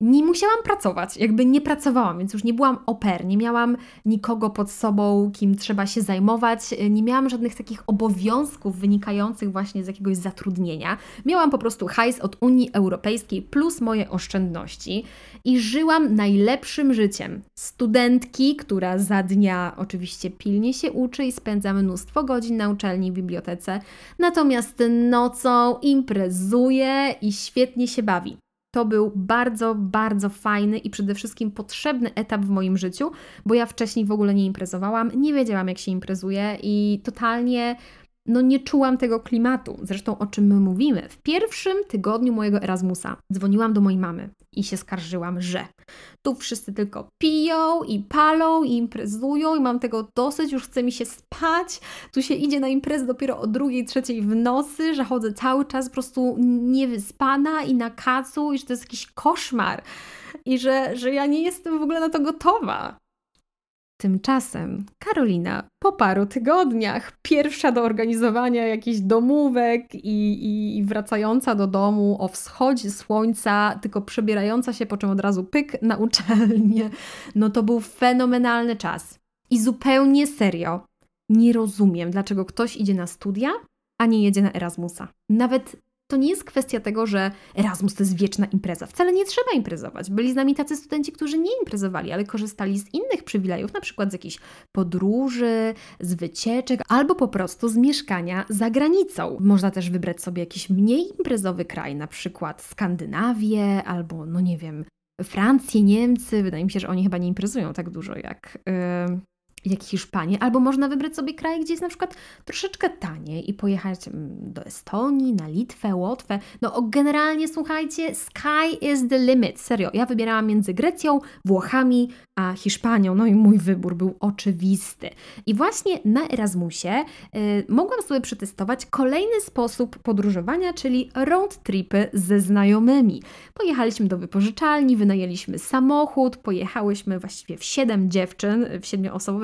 nie musiałam pracować, jakby nie pracowałam, więc już nie byłam oper, nie miałam nikogo pod sobą, kim trzeba się zajmować, nie miałam żadnych takich obowiązków wynikających właśnie z jakiegoś zatrudnienia. Miałam po prostu hajs od Unii Europejskiej plus moje oszczędności i żyłam najlepszym życiem. Studentki, która za dnia oczywiście pilnie się uczy i spędza mnóstwo godzin na uczelni w bibliotece, natomiast nocą imprezuje i świetnie się bawi. To był bardzo, bardzo fajny i przede wszystkim potrzebny etap w moim życiu, bo ja wcześniej w ogóle nie imprezowałam, nie wiedziałam jak się imprezuje i totalnie no nie czułam tego klimatu. Zresztą o czym my mówimy? W pierwszym tygodniu mojego Erasmusa dzwoniłam do mojej mamy i się skarżyłam, że tu wszyscy tylko piją i palą i imprezują i mam tego dosyć, już chce mi się spać. Tu się idzie na imprezę dopiero o drugiej, trzeciej w nocy, że chodzę cały czas po prostu niewyspana i na kacu i że to jest jakiś koszmar i że, że ja nie jestem w ogóle na to gotowa. Tymczasem Karolina po paru tygodniach, pierwsza do organizowania jakichś domówek i, i, wracająca do domu o wschodzie słońca, tylko przebierająca się, po czym od razu pyk na <laughs> uczelnię. No to był fenomenalny czas. I zupełnie serio, nie rozumiem, dlaczego ktoś idzie na studia, a nie jedzie na Erasmusa. Nawet to nie jest kwestia tego, że Erasmus to jest wieczna impreza. Wcale nie trzeba imprezować. Byli z nami tacy studenci, którzy nie imprezowali, ale korzystali z innych przywilejów, na przykład z jakichś podróży, z wycieczek albo po prostu z mieszkania za granicą. Można też wybrać sobie jakiś mniej imprezowy kraj, na przykład Skandynawię albo, no nie wiem, Francję, Niemcy. Wydaje mi się, że oni chyba nie imprezują tak dużo jak. Yy jak Hiszpanię, albo można wybrać sobie kraj, gdzie jest na przykład troszeczkę taniej i pojechać mm, do Estonii, na Litwę, Łotwę. No generalnie słuchajcie, sky is the limit. Serio, ja wybierałam między Grecją, Włochami, a Hiszpanią. No i mój wybór był oczywisty. I właśnie na Erasmusie y, mogłam sobie przetestować kolejny sposób podróżowania, czyli road tripy ze znajomymi. Pojechaliśmy do wypożyczalni, wynajęliśmy samochód, pojechałyśmy właściwie w siedem dziewczyn w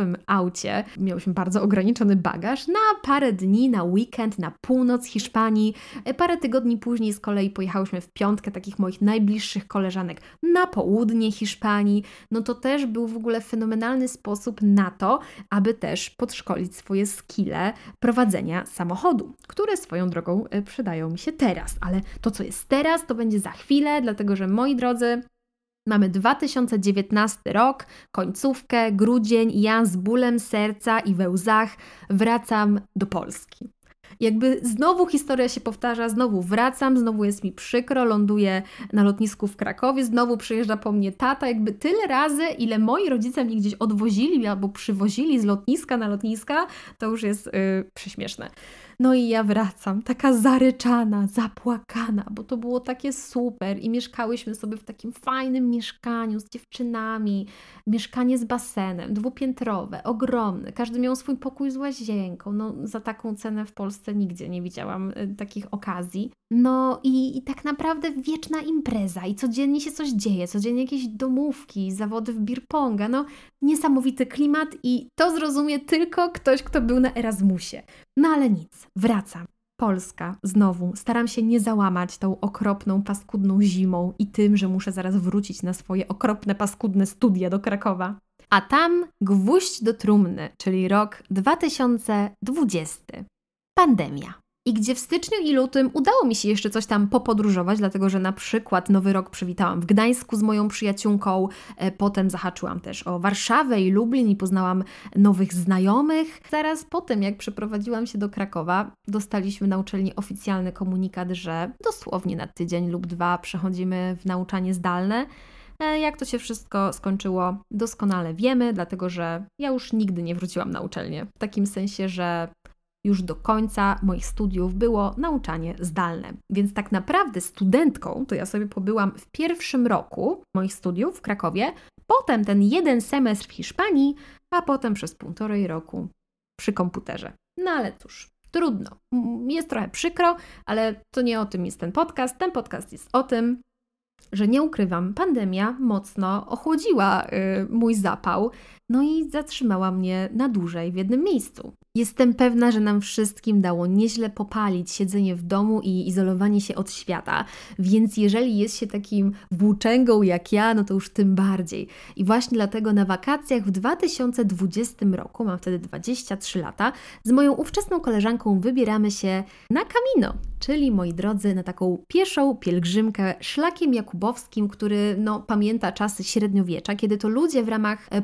siedmioosobowym aucie. Miałyśmy bardzo ograniczony bagaż na parę dni, na weekend, na północ Hiszpanii. Parę tygodni później z kolei pojechałyśmy w piątkę takich moich najbliższych koleżanek na południe Hiszpanii. No to też był w ogóle fenomenalny sposób na to, aby też podszkolić swoje skille prowadzenia samochodu, które swoją drogą e, przydają mi się teraz. Ale to, co jest teraz, to będzie za chwilę, dlatego że moi drodzy, Mamy 2019 rok, końcówkę, grudzień ja z bólem serca i we łzach wracam do Polski. Jakby znowu historia się powtarza, znowu wracam, znowu jest mi przykro, ląduję na lotnisku w Krakowie, znowu przyjeżdża po mnie tata, jakby tyle razy, ile moi rodzice mnie gdzieś odwozili albo przywozili z lotniska na lotniska, to już jest yy, prześmieszne. No i ja wracam, taka zaryczana, zapłakana, bo to było takie super i mieszkałyśmy sobie w takim fajnym mieszkaniu z dziewczynami, mieszkanie z basenem, dwupiętrowe, ogromne, każdy miał swój pokój z łazienką, no za taką cenę w Polsce nigdzie nie widziałam y, takich okazji. No i, i tak naprawdę wieczna impreza i codziennie się coś dzieje, codziennie jakieś domówki, zawody w birponga, no niesamowity klimat i to zrozumie tylko ktoś, kto był na Erasmusie. No ale nic, wracam. Polska, znowu, staram się nie załamać tą okropną, paskudną zimą i tym, że muszę zaraz wrócić na swoje okropne, paskudne studia do Krakowa. A tam gwóźdź do trumny, czyli rok 2020. Pandemia i gdzie w styczniu i lutym udało mi się jeszcze coś tam popodróżować, dlatego że na przykład Nowy Rok przywitałam w Gdańsku z moją przyjaciółką, e, potem zahaczyłam też o Warszawę i Lublin i poznałam nowych znajomych. Zaraz po tym, jak przeprowadziłam się do Krakowa, dostaliśmy na uczelni oficjalny komunikat, że dosłownie na tydzień lub dwa przechodzimy w nauczanie zdalne. E, jak to się wszystko skończyło, doskonale wiemy, dlatego że ja już nigdy nie wróciłam na uczelnię. W takim sensie, że już do końca moich studiów było nauczanie zdalne. Więc tak naprawdę studentką to ja sobie pobyłam w pierwszym roku moich studiów w Krakowie, potem ten jeden semestr w Hiszpanii, a potem przez półtorej roku przy komputerze. No ale cóż, trudno. Jest trochę przykro, ale to nie o tym jest ten podcast. Ten podcast jest o tym, że nie ukrywam, pandemia mocno ochłodziła y, mój zapał, no i zatrzymała mnie na dłużej w jednym miejscu. Jestem pewna, że nam wszystkim dało nieźle popalić siedzenie w domu i izolowanie się od świata, więc jeżeli jest się takim włóczęgą jak ja, no to już tym bardziej. I właśnie dlatego na wakacjach w 2020 roku, mam wtedy 23 lata, z moją ówczesną koleżanką wybieramy się na Camino, czyli moi drodzy, na taką pieszą pielgrzymkę szlakiem jakubowskim, który no, pamięta czasy średniowiecza, kiedy to ludzie w ramach e,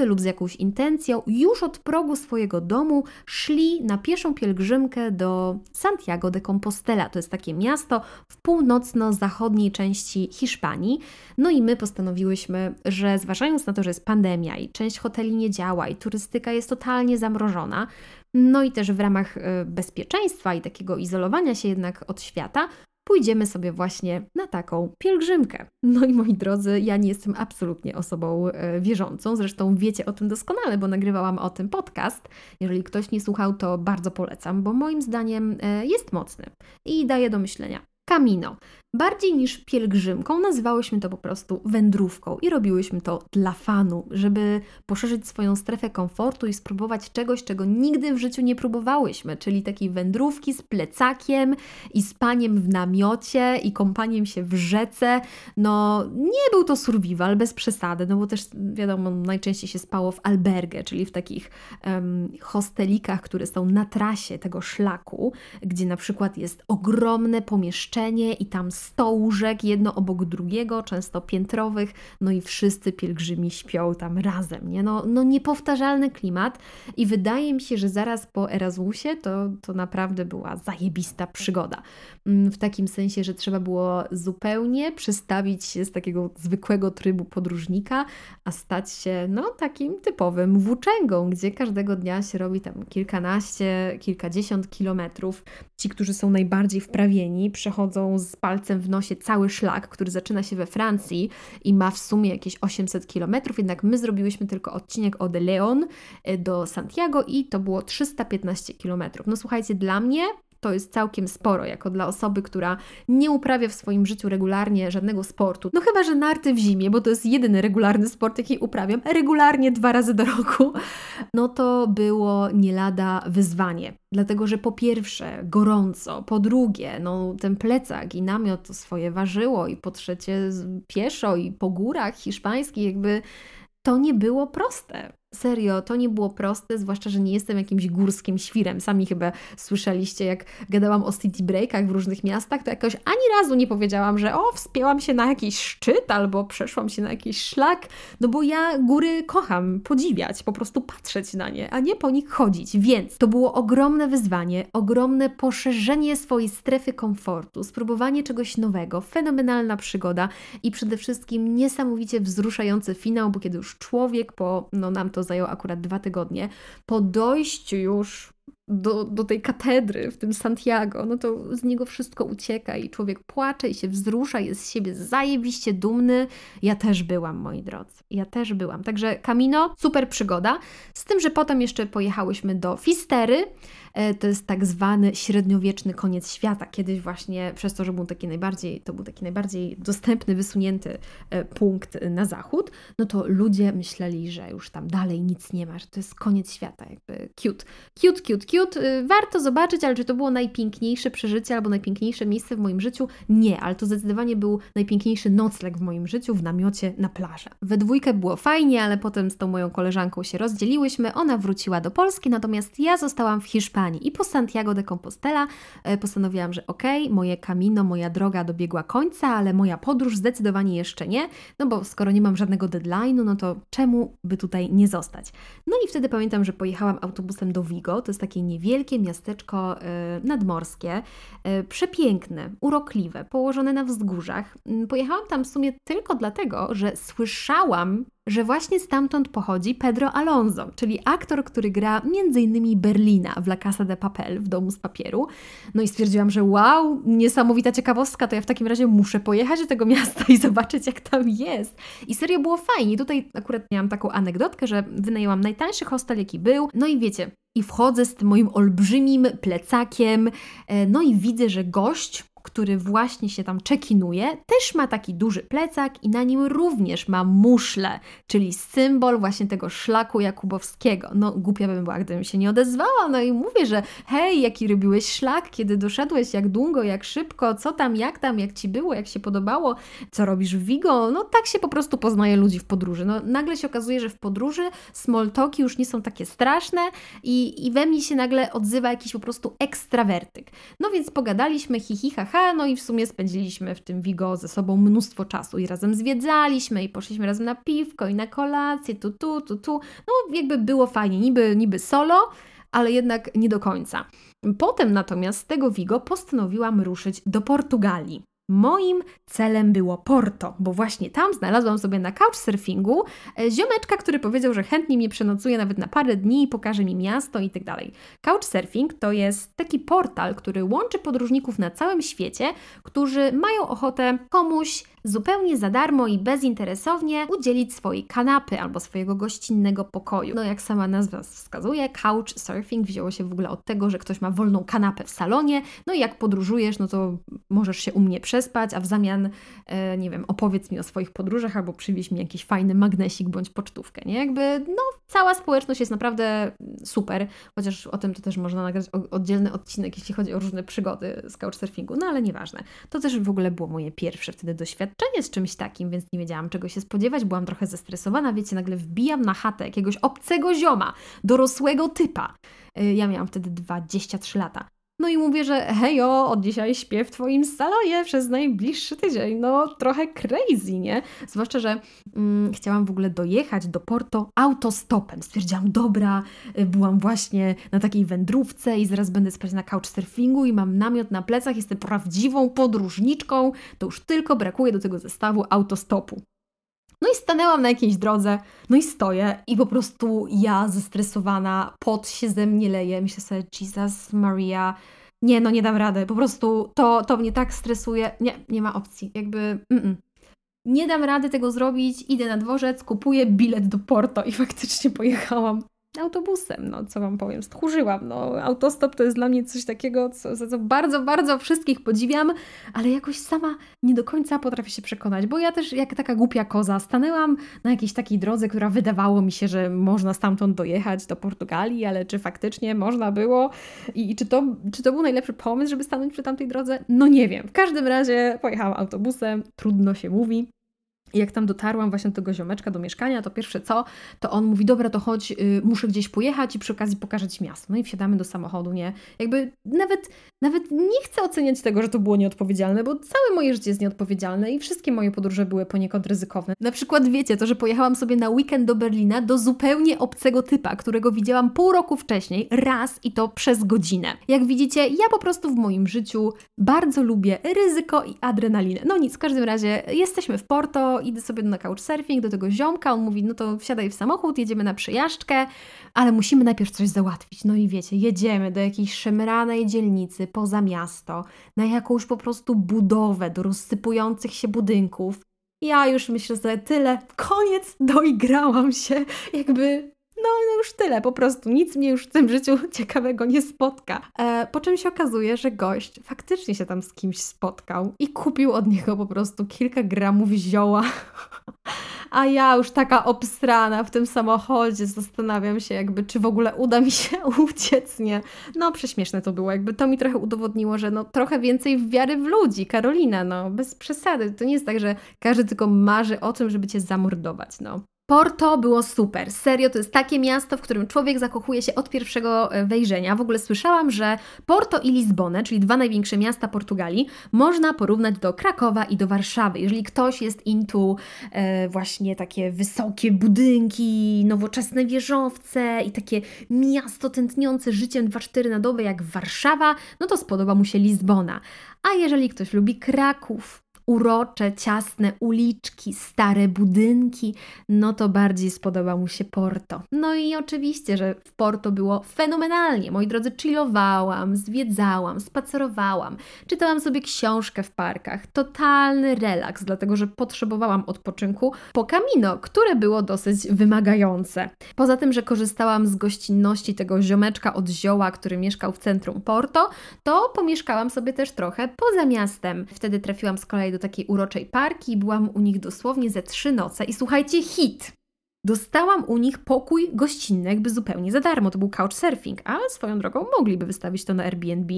pokuty lub z jakąś intencją już od progu swojego domu szli na pieszą pielgrzymkę do Santiago de Compostela. To jest takie miasto w północno-zachodniej części Hiszpanii. No i my postanowiłyśmy, że zważając na to, że jest pandemia i część hoteli nie działa i turystyka jest totalnie zamrożona, no i też w ramach y, bezpieczeństwa i takiego izolowania się jednak od świata, pójdziemy sobie właśnie na taką pielgrzymkę. No i moi drodzy, ja nie jestem absolutnie osobą e, wierzącą, zresztą wiecie o tym doskonale, bo nagrywałam o tym podcast. Jeżeli ktoś nie słuchał, to bardzo polecam, bo moim zdaniem e, jest mocny i daje do myślenia. Camino. Bardziej niż pielgrzymką nazywałyśmy to po prostu wędrówką i robiłyśmy to dla fanu, żeby poszerzyć swoją strefę komfortu i spróbować czegoś, czego nigdy w życiu nie próbowałyśmy, czyli takiej wędrówki z plecakiem i spaniem w namiocie i kąpaniem się w rzece. No, nie był to survival bez przesady, no bo też wiadomo, najczęściej się spało w albergę, czyli w takich um, hostelikach, które są na trasie tego szlaku, gdzie na przykład jest ogromne pomieszczenie i tam 100 łóżek, jedno obok drugiego, często piętrowych, no i wszyscy pielgrzymi śpią tam razem, nie? No, no niepowtarzalny klimat i wydaje mi się, że zaraz po Erasmusie to, to naprawdę była zajebista przygoda. Mm, w takim sensie, że trzeba było zupełnie przestawić się z takiego zwykłego trybu podróżnika, a stać się no takim typowym włóczęgą, gdzie każdego dnia się robi tam kilkanaście, kilkadziesiąt kilometrów. Ci, którzy są najbardziej wprawieni, przechodzą z palcem w nosie cały szlak, który zaczyna się we Francji i ma w sumie jakieś 800 kilometrów, jednak my zrobiłyśmy tylko odcinek od Leon e, do Santiago i to było 315 kilometrów. No słuchajcie, dla mnie to jest całkiem sporo, jako dla osoby, która nie uprawia w swoim życiu regularnie żadnego sportu. No chyba, że narty w zimie, bo to jest jedyny regularny sport, jaki uprawiam, regularnie dwa razy do roku. <laughs> No to było nie lada wyzwanie. Dlatego, że po pierwsze gorąco, po drugie, no ten plecak i namiot to swoje ważyło i po trzecie pieszo i po górach hiszpańskich jakby to nie było proste. Serio, to nie było proste, zwłaszcza, że nie jestem jakimś górskim świrem. Sami chyba słyszeliście, jak gadałam o city breakach w różnych miastach, to jakoś ani razu nie powiedziałam, że o, wspięłam się na jakiś szczyt albo przeszłam się na jakiś szlak, no bo ja góry kocham podziwiać, po prostu patrzeć na nie, a nie po nich chodzić. Więc to było ogromne wyzwanie, ogromne poszerzenie swojej strefy komfortu, spróbowanie czegoś nowego, fenomenalna przygoda i przede wszystkim niesamowicie wzruszający finał, bo kiedy już człowiek po, no nam to to zajęło akurat dwa tygodnie, po dojściu już do, do tej katedry w tym Santiago, no to z niego wszystko ucieka i człowiek płacze i się wzrusza, jest z siebie zajebiście dumny. Ja też byłam, moi drodzy. Ja też byłam. Także Camino, super przygoda. Z tym, że potem jeszcze pojechałyśmy do Fistery, E, to jest tak zwany średniowieczny koniec świata. Kiedyś właśnie przez to, że był taki najbardziej, to był taki najbardziej dostępny, wysunięty e, punkt na zachód, no to ludzie myśleli, że już tam dalej nic nie ma, że to jest koniec świata, jakby cute. Cute, cute, cute. E, warto zobaczyć, ale czy to było najpiękniejsze przeżycie albo najpiękniejsze miejsce w moim życiu? Nie, ale to zdecydowanie był najpiękniejszy nocleg w moim życiu w namiocie na plaży. We dwójkę było fajnie, ale potem z tą moją koleżanką się rozdzieliłyśmy, ona wróciła do Polski, natomiast ja zostałam w Hiszpanii. I po Santiago de Compostela e, postanowiłam, że okej, okay, moje camino, moja droga dobiegła końca, ale moja podróż zdecydowanie jeszcze nie, no bo skoro nie mam żadnego deadline'u, no to czemu by tutaj nie zostać? No i wtedy pamiętam, że pojechałam autobusem do Vigo, to jest takie niewielkie miasteczko e, nadmorskie, e, przepiękne, urokliwe, położone na wzgórzach. Mm, pojechałam tam w sumie tylko dlatego, że słyszałam że właśnie stamtąd pochodzi Pedro Alonso, czyli aktor, który gra m.in. Berlina w La Casa de Papel, w Domu z Papieru. No i stwierdziłam, że wow, niesamowita ciekawostka, to ja w takim razie muszę pojechać do tego miasta i zobaczyć, jak tam jest. I serio było fajnie. Tutaj akurat miałam taką anegdotkę, że wynajęłam najtańszy hostel, jaki był. No i wiecie, i wchodzę z tym moim olbrzymim plecakiem, e, no i widzę, że gość, który właśnie się tam czekinuje, też ma taki duży plecak i na nim również ma muszle, czyli symbol właśnie tego szlaku jakubowskiego. No, głupia bym była, gdybym się nie odezwała, no i mówię, że hej, jaki robiłeś szlak, kiedy doszedłeś, jak długo, jak szybko, co tam, jak tam, jak Ci było, jak się podobało, co robisz w Vigo, no tak się po prostu poznaje ludzi w podróży. No, nagle się okazuje, że w podróży small talki już nie są takie straszne i, i we mnie się nagle odzywa jakiś po prostu ekstrawertyk. No więc pogadaliśmy, hi, hi ha, ha, no i w sumie spędziliśmy w tym Vigo ze sobą mnóstwo czasu i razem zwiedzaliśmy i poszliśmy razem na piwko i na kolację, tu, tu, tu, tu. No jakby było fajnie, niby, niby solo, ale jednak nie do końca. Potem natomiast z tego Vigo postanowiłam ruszyć do Portugalii. Moim celem było Porto, bo właśnie tam znalazłam sobie na couchsurfingu e, ziomeczka, który powiedział, że chętnie mnie przenocuje nawet na parę dni, pokaże mi miasto i tak dalej. Couchsurfing to jest taki portal, który łączy podróżników na całym świecie, którzy mają ochotę komuś zupełnie za darmo i bezinteresownie udzielić swojej kanapy albo swojego gościnnego pokoju. No jak sama nazwa wskazuje, couchsurfing wzięło się w ogóle od tego, że ktoś ma wolną kanapę w salonie, no i jak podróżujesz, no to możesz się u mnie przespać, a w zamian, e, nie wiem, opowiedz mi o swoich podróżach albo przywieź mi jakiś fajny magnesik bądź pocztówkę, nie? Jakby, no, cała społeczność jest naprawdę super, chociaż o tym to też można nagrać oddzielny odcinek, jeśli chodzi o różne przygody z couchsurfingu, no ale nieważne. To też w ogóle było moje pierwsze wtedy doświadczenie z czymś takim, więc nie wiedziałam czego się spodziewać, byłam trochę zestresowana, wiecie, nagle wbijam na chatę jakiegoś obcego zioma, dorosłego typa. Y, ja miałam wtedy 23 lata. No i mówię, że hejo, od dzisiaj śpię w Twoim salonie przez najbliższy tydzień. No trochę crazy, nie? Zwłaszcza, że mm, chciałam w ogóle dojechać do Porto autostopem. Stwierdziłam, dobra, y, byłam właśnie na takiej wędrówce i zaraz będę spać na couchsurfingu i mam namiot na plecach, jestem prawdziwą podróżniczką, to już tylko brakuje do tego zestawu autostopu. No i stanęłam na jakiejś drodze, no i stoję i po prostu ja zestresowana, pot się ze mnie leje. Myślę sobie, Jesus Maria, nie, no nie dam rady, po prostu to, to mnie tak stresuje. Nie, nie ma opcji, jakby mm -mm. nie dam rady tego zrobić, idę na dworzec, kupuję bilet do Porto i faktycznie pojechałam autobusem, no co Wam powiem, stchórzyłam, no autostop to jest dla mnie coś takiego, co, za co bardzo, bardzo wszystkich podziwiam, ale jakoś sama nie do końca potrafię się przekonać, bo ja też jak taka głupia koza stanęłam na jakiejś takiej drodze, która wydawało mi się, że można stamtąd dojechać do Portugalii, ale czy faktycznie można było? I, i czy, to, czy to był najlepszy pomysł, żeby stanąć przy tamtej drodze? No nie wiem, w każdym razie pojechałam autobusem, trudno się mówi, i jak tam dotarłam właśnie do tego ziomeczka, do mieszkania, to pierwsze co, to on mówi, dobra, to chodź, y, muszę gdzieś pojechać i przy okazji pokażę Ci miasto. No i wsiadamy do samochodu, nie? Jakby nawet, nawet nie chcę oceniać tego, że to było nieodpowiedzialne, bo całe moje życie jest nieodpowiedzialne i wszystkie moje podróże były poniekąd ryzykowne. Na przykład wiecie, to, że pojechałam sobie na weekend do Berlina do zupełnie obcego typa, którego widziałam pół roku wcześniej, raz i to przez godzinę. Jak widzicie, ja po prostu w moim życiu bardzo lubię ryzyko i adrenalinę. No nic, w każdym razie jesteśmy w Porto, idę sobie na couchsurfing do tego ziomka, on mówi, no to wsiadaj w samochód, jedziemy na przejażdżkę, ale musimy najpierw coś załatwić. No i wiecie, jedziemy do jakiejś szemranej dzielnicy poza miasto, na jakąś po prostu budowę do rozsypujących się budynków. Ja już myślę sobie tyle, koniec, doigrałam się, jakby no, no już tyle, po prostu nic mnie już w tym życiu <laughs> ciekawego nie spotka. E, po czym się okazuje, że gość faktycznie się tam z kimś spotkał i kupił od niego po prostu kilka gramów zioła. <laughs> A ja już taka obstrana w tym samochodzie zastanawiam się jakby, czy w ogóle uda mi się <laughs> uciec, nie? No prześmieszne to było, jakby to mi trochę udowodniło, że no trochę więcej wiary w ludzi, Karolina, no bez przesady. To nie jest tak, że każdy tylko marzy o tym, żeby cię zamordować, no. Porto było super. Serio, to jest takie miasto, w którym człowiek zakochuje się od pierwszego e, wejrzenia. W ogóle słyszałam, że Porto i Lizbonę, czyli dwa największe miasta Portugalii, można porównać do Krakowa i do Warszawy. Jeżeli ktoś jest into e, właśnie takie wysokie budynki, nowoczesne wieżowce i takie miasto tętniące życiem 24 na dobę jak Warszawa, no to spodoba mu się Lizbona. A jeżeli ktoś lubi Kraków, urocze, ciasne uliczki, stare budynki, no to bardziej spodobał mu się Porto. No i oczywiście, że w Porto było fenomenalnie. Moi drodzy, chillowałam, zwiedzałam, spacerowałam, czytałam sobie książkę w parkach. Totalny relaks, dlatego że potrzebowałam odpoczynku po Camino, które było dosyć wymagające. Poza tym, że korzystałam z gościnności tego ziomeczka od zioła, który mieszkał w centrum Porto, to pomieszkałam sobie też trochę poza miastem. Wtedy trafiłam z kolei do takiej uroczej parki, byłam u nich dosłownie ze trzy noce i słuchajcie, hit! Dostałam u nich pokój gościnny jakby zupełnie za darmo, to był couchsurfing, ale swoją drogą mogliby wystawić to na Airbnb.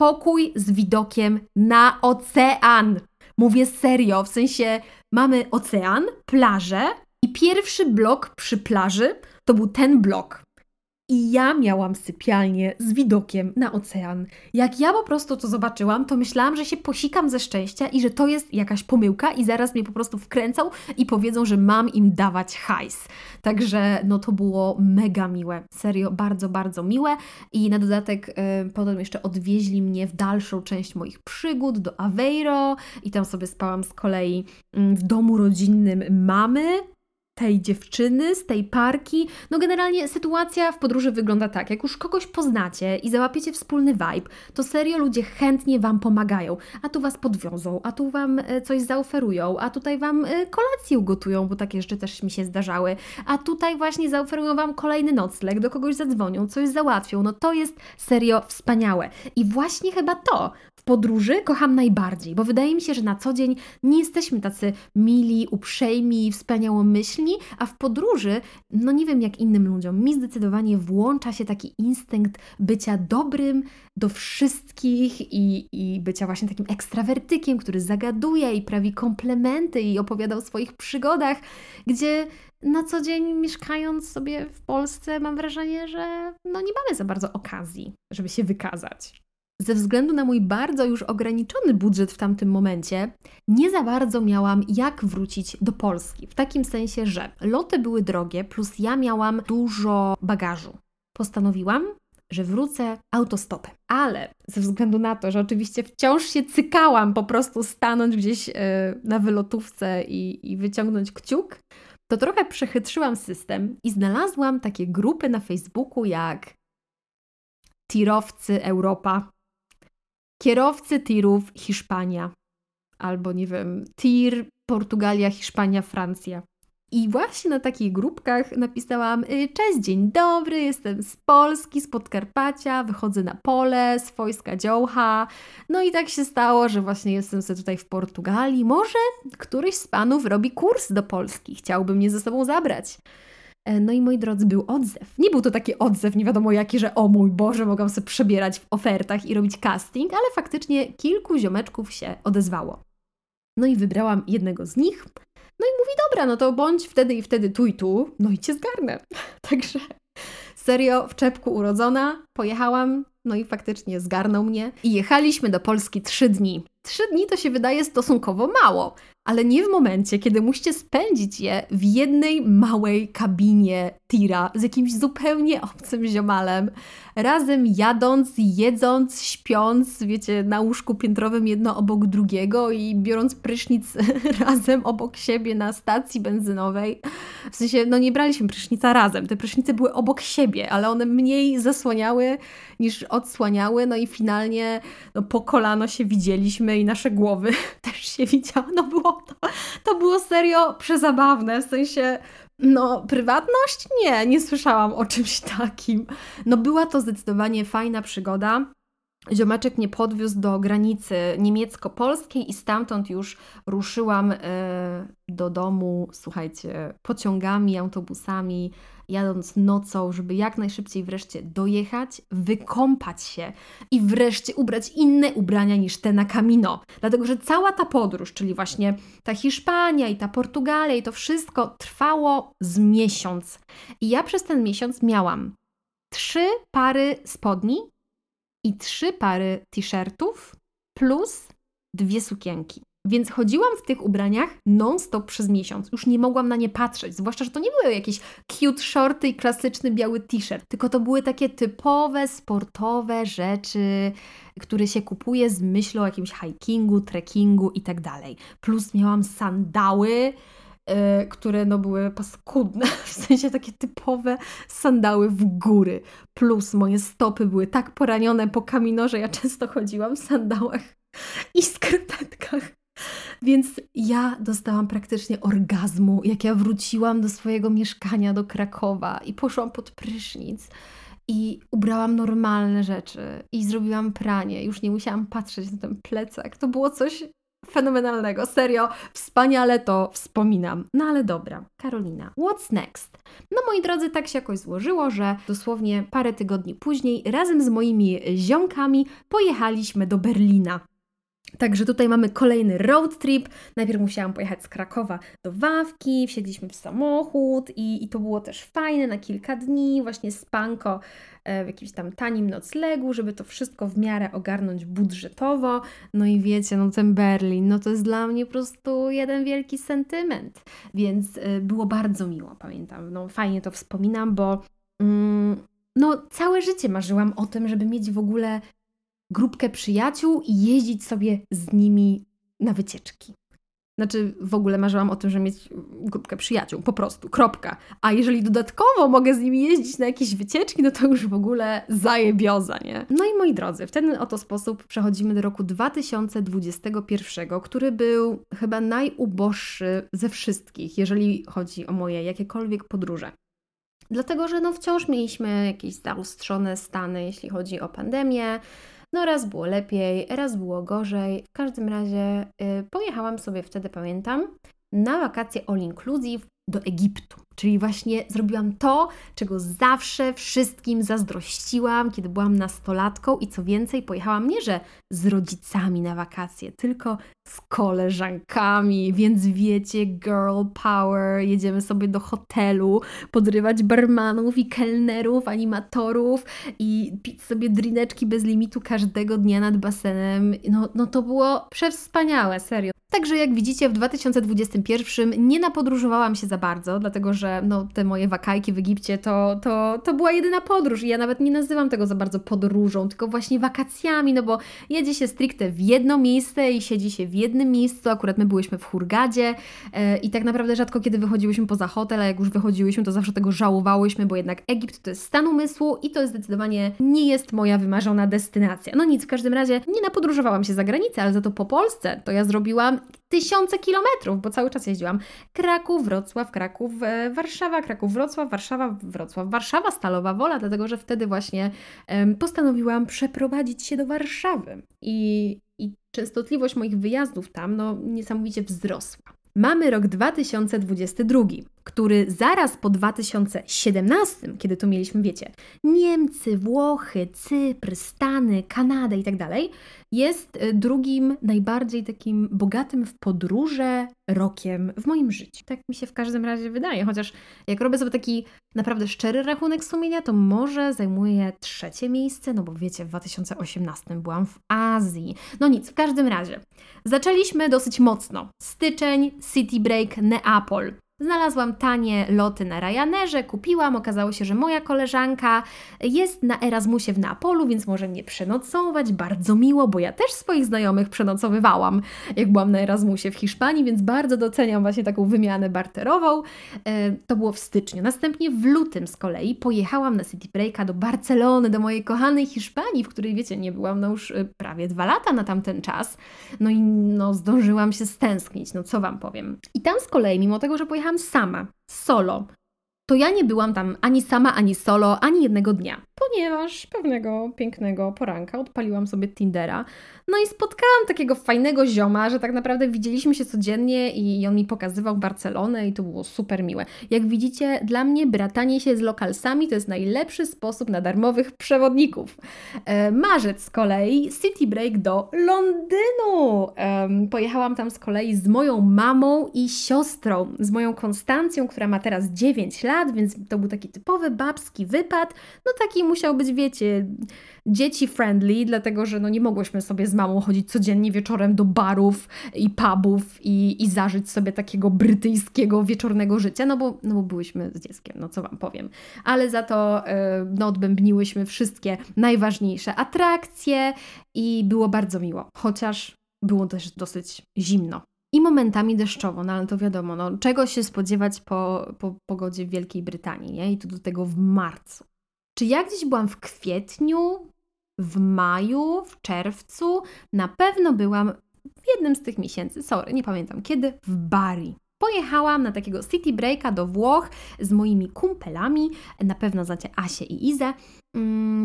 Pokój z widokiem na ocean. Mówię serio, w sensie mamy ocean, plażę i pierwszy blok przy plaży to był ten blok. I ja miałam sypialnię z widokiem na ocean. Jak ja po prostu to zobaczyłam, to myślałam, że się posikam ze szczęścia i że to jest jakaś pomyłka i zaraz mnie po prostu wkręcą i powiedzą, że mam im dawać hajs. Także no to było mega miłe. Serio, bardzo, bardzo miłe. I na dodatek y, potem jeszcze odwieźli mnie w dalszą część moich przygód do Aveiro i tam sobie spałam z kolei y, w domu rodzinnym mamy tej dziewczyny, z tej parki. No generalnie sytuacja w podróży wygląda tak, jak już kogoś poznacie i załapiecie wspólny vibe, to serio ludzie chętnie Wam pomagają. A tu Was podwiozą, a tu Wam e, coś zaoferują, a tutaj Wam e, kolację ugotują, bo takie rzeczy też mi się zdarzały, a tutaj właśnie zaoferują Wam kolejny nocleg, do kogoś zadzwonią, coś załatwią. No to jest serio wspaniałe. I właśnie chyba to podróży kocham najbardziej, bo wydaje mi się, że na co dzień nie jesteśmy tacy mili, uprzejmi, wspaniałomyślni, a w podróży, no nie wiem jak innym ludziom, mi zdecydowanie włącza się taki instynkt bycia dobrym do wszystkich i, i bycia właśnie takim ekstrawertykiem, który zagaduje i prawi komplementy i opowiada o swoich przygodach, gdzie na co dzień mieszkając sobie w Polsce mam wrażenie, że no nie mamy za bardzo okazji, żeby się wykazać ze względu na mój bardzo już ograniczony budżet w tamtym momencie, nie za bardzo miałam jak wrócić do Polski. W takim sensie, że loty były drogie, plus ja miałam dużo bagażu. Postanowiłam, że wrócę autostopem. Ale ze względu na to, że oczywiście wciąż się cykałam po prostu stanąć gdzieś yy, na wylotówce i, i wyciągnąć kciuk, to trochę przechytrzyłam system i znalazłam takie grupy na Facebooku jak tirowcy Europa, Kierowcy tirów Hiszpania. Albo nie wiem, tir Portugalia, Hiszpania, Francja. I właśnie na takich grupkach napisałam: y, Cześć, dzień dobry, jestem z Polski, z Podkarpacia, wychodzę na pole, z wojska Dziołcha. No i tak się stało, że właśnie jestem sobie tutaj w Portugalii. Może któryś z panów robi kurs do Polski, chciałby mnie ze sobą zabrać. E, no i moi drodzy, był odzew. Nie był to taki odzew, nie wiadomo jaki, że o mój Boże, mogłam sobie przebierać w ofertach i robić casting, ale faktycznie kilku ziomeczków się odezwało. No i wybrałam jednego z nich. No i mówi, dobra, no to bądź wtedy i wtedy tu i tu, no i cię zgarnę. <laughs> Także serio, w czepku urodzona, pojechałam, no i faktycznie zgarnął mnie. I jechaliśmy do Polski trzy dni. Trzy dni to się wydaje stosunkowo mało, ale nie w momencie, kiedy musicie spędzić je w jednej małej kabinie tira z jakimś zupełnie obcym ziomalem, razem jadąc, jedząc, śpiąc, wiecie, na łóżku piętrowym jedno obok drugiego i biorąc prysznic <laughs> razem obok siebie na stacji benzynowej. W sensie, no nie braliśmy prysznica razem, te prysznice były obok siebie, ale one mniej zasłaniały niż odsłaniały, no i finalnie no, po kolano się widzieliśmy i nasze głowy <laughs> też się widziały. No było to, to było serio przezabawne, w sensie no, prywatność? Nie, nie słyszałam o czymś takim. No, była to zdecydowanie fajna przygoda. Ziomeczek mnie podwiózł do granicy niemiecko-polskiej i stamtąd już ruszyłam y, do domu, słuchajcie, pociągami, autobusami, jadąc nocą, żeby jak najszybciej wreszcie dojechać, wykąpać się i wreszcie ubrać inne ubrania niż te na Camino. Dlatego, że cała ta podróż, czyli właśnie ta Hiszpania i ta Portugalia i to wszystko trwało z miesiąc. I ja przez ten miesiąc miałam trzy pary spodni i trzy pary t-shirtów plus dwie sukienki. Więc chodziłam w tych ubraniach non-stop przez miesiąc. Już nie mogłam na nie patrzeć. Zwłaszcza, że to nie były jakieś cute shorty i klasyczny biały t-shirt, tylko to były takie typowe, sportowe rzeczy, które się kupuje z myślą o jakimś hikingu, trekkingu i tak dalej. Plus miałam sandały, Yy, które no były paskudne, <laughs> w sensie takie typowe sandały w góry. Plus moje stopy były tak poranione po kaminorze, ja często chodziłam w sandałach i skarpetkach. Więc ja dostałam praktycznie orgazmu, jak ja wróciłam do swojego mieszkania do Krakowa i poszłam pod prysznic i ubrałam normalne rzeczy i zrobiłam pranie. Już nie musiałam patrzeć na ten plecak. To było coś fenomenalnego. Serio, wspaniale to wspominam. No ale dobra, Karolina, what's next? No moi drodzy, tak się jakoś złożyło, że dosłownie parę tygodni później razem z moimi ziomkami pojechaliśmy do Berlina. Także tutaj mamy kolejny road trip. Najpierw musiałam pojechać z Krakowa do Wawki, wsiedliśmy w samochód i, i to było też fajne na kilka dni, właśnie spanko e, w jakimś tam tanim noclegu, żeby to wszystko w miarę ogarnąć budżetowo. No i wiecie, no ten Berlin, no to jest dla mnie po prostu jeden wielki sentyment, więc e, było bardzo miło, pamiętam. No fajnie to wspominam, bo mm, no całe życie marzyłam o tym, żeby mieć w ogóle grupkę przyjaciół i jeździć sobie z nimi na wycieczki. Znaczy, w ogóle marzyłam o tym, żeby mieć grupkę przyjaciół, po prostu, kropka. A jeżeli dodatkowo mogę z nimi jeździć na jakieś wycieczki, no to już w ogóle zajebioza, nie? No i moi drodzy, w ten oto sposób przechodzimy do roku 2021, który był chyba najuboższy ze wszystkich, jeżeli chodzi o moje jakiekolwiek podróże. Dlatego, że no wciąż mieliśmy jakieś zaostrzone stany, jeśli chodzi o pandemię. No raz było lepiej, raz było gorzej. W każdym razie y, pojechałam sobie wtedy, pamiętam, na wakacje all inclusive do Egiptu. Czyli właśnie zrobiłam to, czego zawsze wszystkim zazdrościłam, kiedy byłam nastolatką i co więcej, pojechałam nie, że z rodzicami na wakacje, tylko z koleżankami, więc wiecie, girl power, jedziemy sobie do hotelu, podrywać barmanów i kelnerów, animatorów i pić sobie drineczki bez limitu każdego dnia nad basenem. No, no to było przewspaniałe, serio. Także jak widzicie, w 2021 nie napodróżowałam się za bardzo, dlatego że no, te moje wakajki w Egipcie to, to, to była jedyna podróż i ja nawet nie nazywam tego za bardzo podróżą, tylko właśnie wakacjami, no bo jedzie się stricte w jedno miejsce i siedzi się w jednym miejscu. Akurat my byłyśmy w Hurgadzie e, i tak naprawdę rzadko kiedy wychodziłyśmy poza hotel, a jak już wychodziłyśmy, to zawsze tego żałowałyśmy, bo jednak Egipt to jest stan umysłu i to zdecydowanie nie jest moja wymarzona destynacja. No nic, w każdym razie nie napodróżowałam się za granicę, ale za to po Polsce to ja zrobiłam tysiące kilometrów, bo cały czas jeździłam. Kraków, Wrocław, Kraków, e, Warszawa, Kraków, Wrocław, Warszawa, Wrocław, Warszawa, Stalowa Wola, dlatego że wtedy właśnie postanowiłam przeprowadzić się do Warszawy i, i częstotliwość moich wyjazdów tam no, niesamowicie wzrosła. Mamy rok 2022, który zaraz po 2017, kiedy to mieliśmy, wiecie, Niemcy, Włochy, Cypr, Stany, Kanadę i tak dalej, jest y, drugim najbardziej takim bogatym w podróże rokiem w moim życiu. Tak mi się w każdym razie wydaje, chociaż jak robię sobie taki naprawdę szczery rachunek sumienia, to może zajmuje trzecie miejsce, no bo wiecie, w 2018 byłam w Azji. No nic, w każdym razie. Zaczęliśmy dosyć mocno. Styczeń, City Break, Neapol. Znalazłam tanie loty na Ryanerze, kupiłam. Okazało się, że moja koleżanka jest na Erasmusie w Neapolu, więc może mnie przenocować. Bardzo miło, bo ja też swoich znajomych przenocowywałam, jak byłam na Erasmusie w Hiszpanii, więc bardzo doceniam właśnie taką wymianę barterową. E, to było w styczniu. Następnie w lutym z kolei pojechałam na City Breaka do Barcelony, do mojej kochanej Hiszpanii, w której wiecie, nie byłam no już e, prawie dwa lata na tamten czas. No i no zdążyłam się stęsknić, no co Wam powiem. I tam z kolei, mimo tego, że pojechałam sama, solo, to ja nie byłam tam ani sama, ani solo, ani jednego dnia ponieważ pewnego pięknego poranka odpaliłam sobie Tindera. No i spotkałam takiego fajnego zioma, że tak naprawdę widzieliśmy się codziennie i on mi pokazywał Barcelonę i to było super miłe. Jak widzicie, dla mnie bratanie się z lokalsami to jest najlepszy sposób na darmowych przewodników. E, marzec z kolei City Break do Londynu. E, pojechałam tam z kolei z moją mamą i siostrą, z moją Konstancją, która ma teraz 9 lat, więc to był taki typowy babski wypad. No taki musiał być, wiecie, dzieci friendly, dlatego że no nie mogłyśmy sobie z mamą chodzić codziennie wieczorem do barów i pubów i, i zażyć sobie takiego brytyjskiego wieczornego życia, no bo, no bo byłyśmy z dzieckiem, no co Wam powiem. Ale za to yy, no, odbębniłyśmy wszystkie najważniejsze atrakcje i było bardzo miło, chociaż było też dosyć zimno i momentami deszczowo, no ale to wiadomo, no, czego się spodziewać po, po pogodzie w Wielkiej Brytanii, nie? I to do tego w marcu. Czy ja gdzieś byłam w kwietniu, w maju, w czerwcu? Na pewno byłam w jednym z tych miesięcy, sorry, nie pamiętam kiedy, w Bari. Pojechałam na takiego city breaka do Włoch z moimi kumpelami, na pewno znacie Asię i Izę,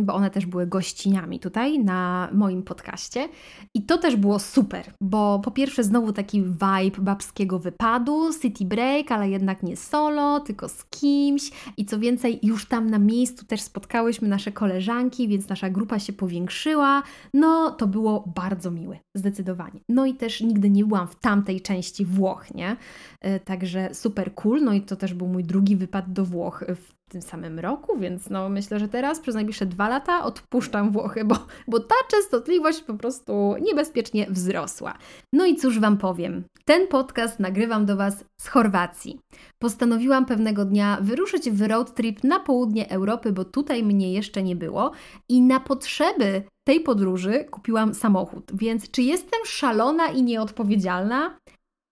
bo one też były gościniami tutaj na moim podcaście. I to też było super, bo po pierwsze znowu taki vibe babskiego wypadu, city break, ale jednak nie solo, tylko z kimś. I co więcej, już tam na miejscu też spotkałyśmy nasze koleżanki, więc nasza grupa się powiększyła. No, to było bardzo miłe, zdecydowanie. No i też nigdy nie byłam w tamtej części Włoch, nie? E, także super cool. No i to też był mój drugi wypad do Włoch w tym samym roku, więc no myślę, że teraz przez najbliższe dwa lata odpuszczam Włochy, bo, bo ta częstotliwość po prostu niebezpiecznie wzrosła. No i cóż Wam powiem, ten podcast nagrywam do Was z Chorwacji. Postanowiłam pewnego dnia wyruszyć w road trip na południe Europy, bo tutaj mnie jeszcze nie było i na potrzeby tej podróży kupiłam samochód. Więc czy jestem szalona i nieodpowiedzialna?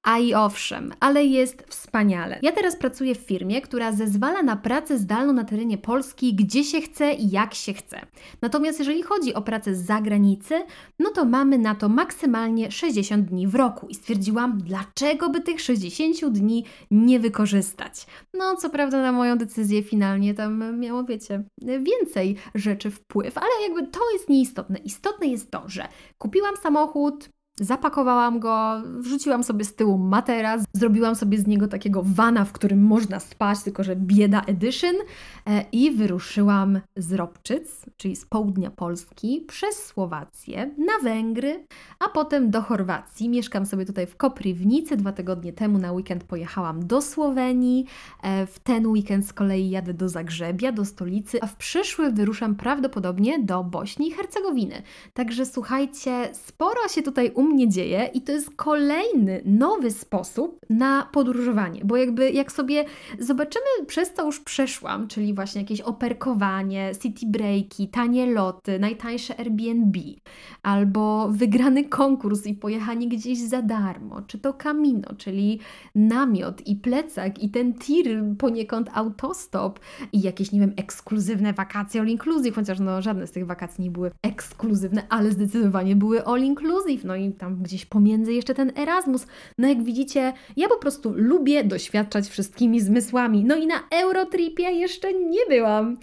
A i owszem, ale jest wspaniale. Ja teraz pracuję w firmie, która zezwala na pracę zdalną na terenie Polski, gdzie się chce i jak się chce. Natomiast jeżeli chodzi o pracę z zagranicy, no to mamy na to maksymalnie 60 dni w roku i stwierdziłam, dlaczego by tych 60 dni nie wykorzystać. No, co prawda na moją decyzję finalnie tam miało, wiecie, więcej rzeczy wpływ, ale jakby to jest nieistotne. Istotne jest to, że kupiłam samochód, Zapakowałam go, wrzuciłam sobie z tyłu materac, zrobiłam sobie z niego takiego vana, w którym można spać, tylko że bieda edition e, i wyruszyłam z Robczyc, czyli z południa Polski, przez Słowację na Węgry, a potem do Chorwacji. Mieszkam sobie tutaj w Koprywnicy. Dwa tygodnie temu na weekend pojechałam do Słowenii. E, w ten weekend z kolei jadę do Zagrzebia, do stolicy, a w przyszły wyruszam prawdopodobnie do Bośni i Hercegowiny. Także słuchajcie, sporo się tutaj u mnie dzieje i to jest kolejny nowy sposób na podróżowanie, bo jakby jak sobie zobaczymy przez co już przeszłam, czyli właśnie jakieś operkowanie, city breaki, tanie loty, najtańsze Airbnb, albo wygrany konkurs i pojechanie gdzieś za darmo, czy to kamino, czyli namiot i plecak i ten tir poniekąd autostop i jakieś, nie wiem, ekskluzywne wakacje all inclusive, chociaż no żadne z tych wakacji nie były ekskluzywne, ale zdecydowanie były all inclusive, no i tam gdzieś pomiędzy jeszcze ten Erasmus. No jak widzicie, ja po prostu lubię doświadczać wszystkimi zmysłami. No i na Eurotripie jeszcze nie byłam.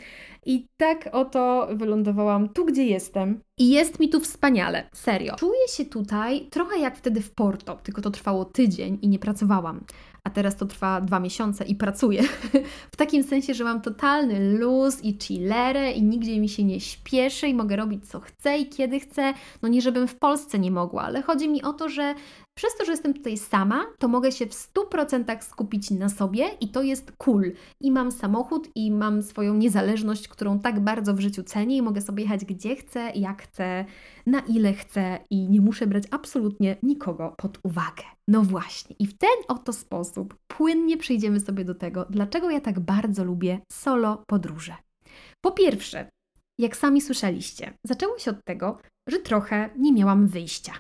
I tak oto wylądowałam tu, gdzie jestem. I jest mi tu wspaniale, serio. Czuję się tutaj trochę jak wtedy w Porto, tylko to trwało tydzień i nie pracowałam. A teraz to trwa dwa miesiące i pracuję. <laughs> w takim sensie, że mam totalny luz i chillerę i nigdzie mi się nie śpieszy i mogę robić co chcę i kiedy chcę. No nie, żebym w Polsce nie mogła, ale chodzi mi o to, że przez to, że jestem tutaj sama, to mogę się w 100% skupić na sobie i to jest cool. I mam samochód i mam swoją niezależność, którą tak bardzo w życiu cenię i mogę sobie jechać gdzie chcę, jak chcę, na ile chcę i nie muszę brać absolutnie nikogo pod uwagę. No właśnie, i w ten oto sposób płynnie przejdziemy sobie do tego, dlaczego ja tak bardzo lubię solo podróże. Po pierwsze, jak sami słyszeliście, zaczęło się od tego, że trochę nie miałam wyjścia.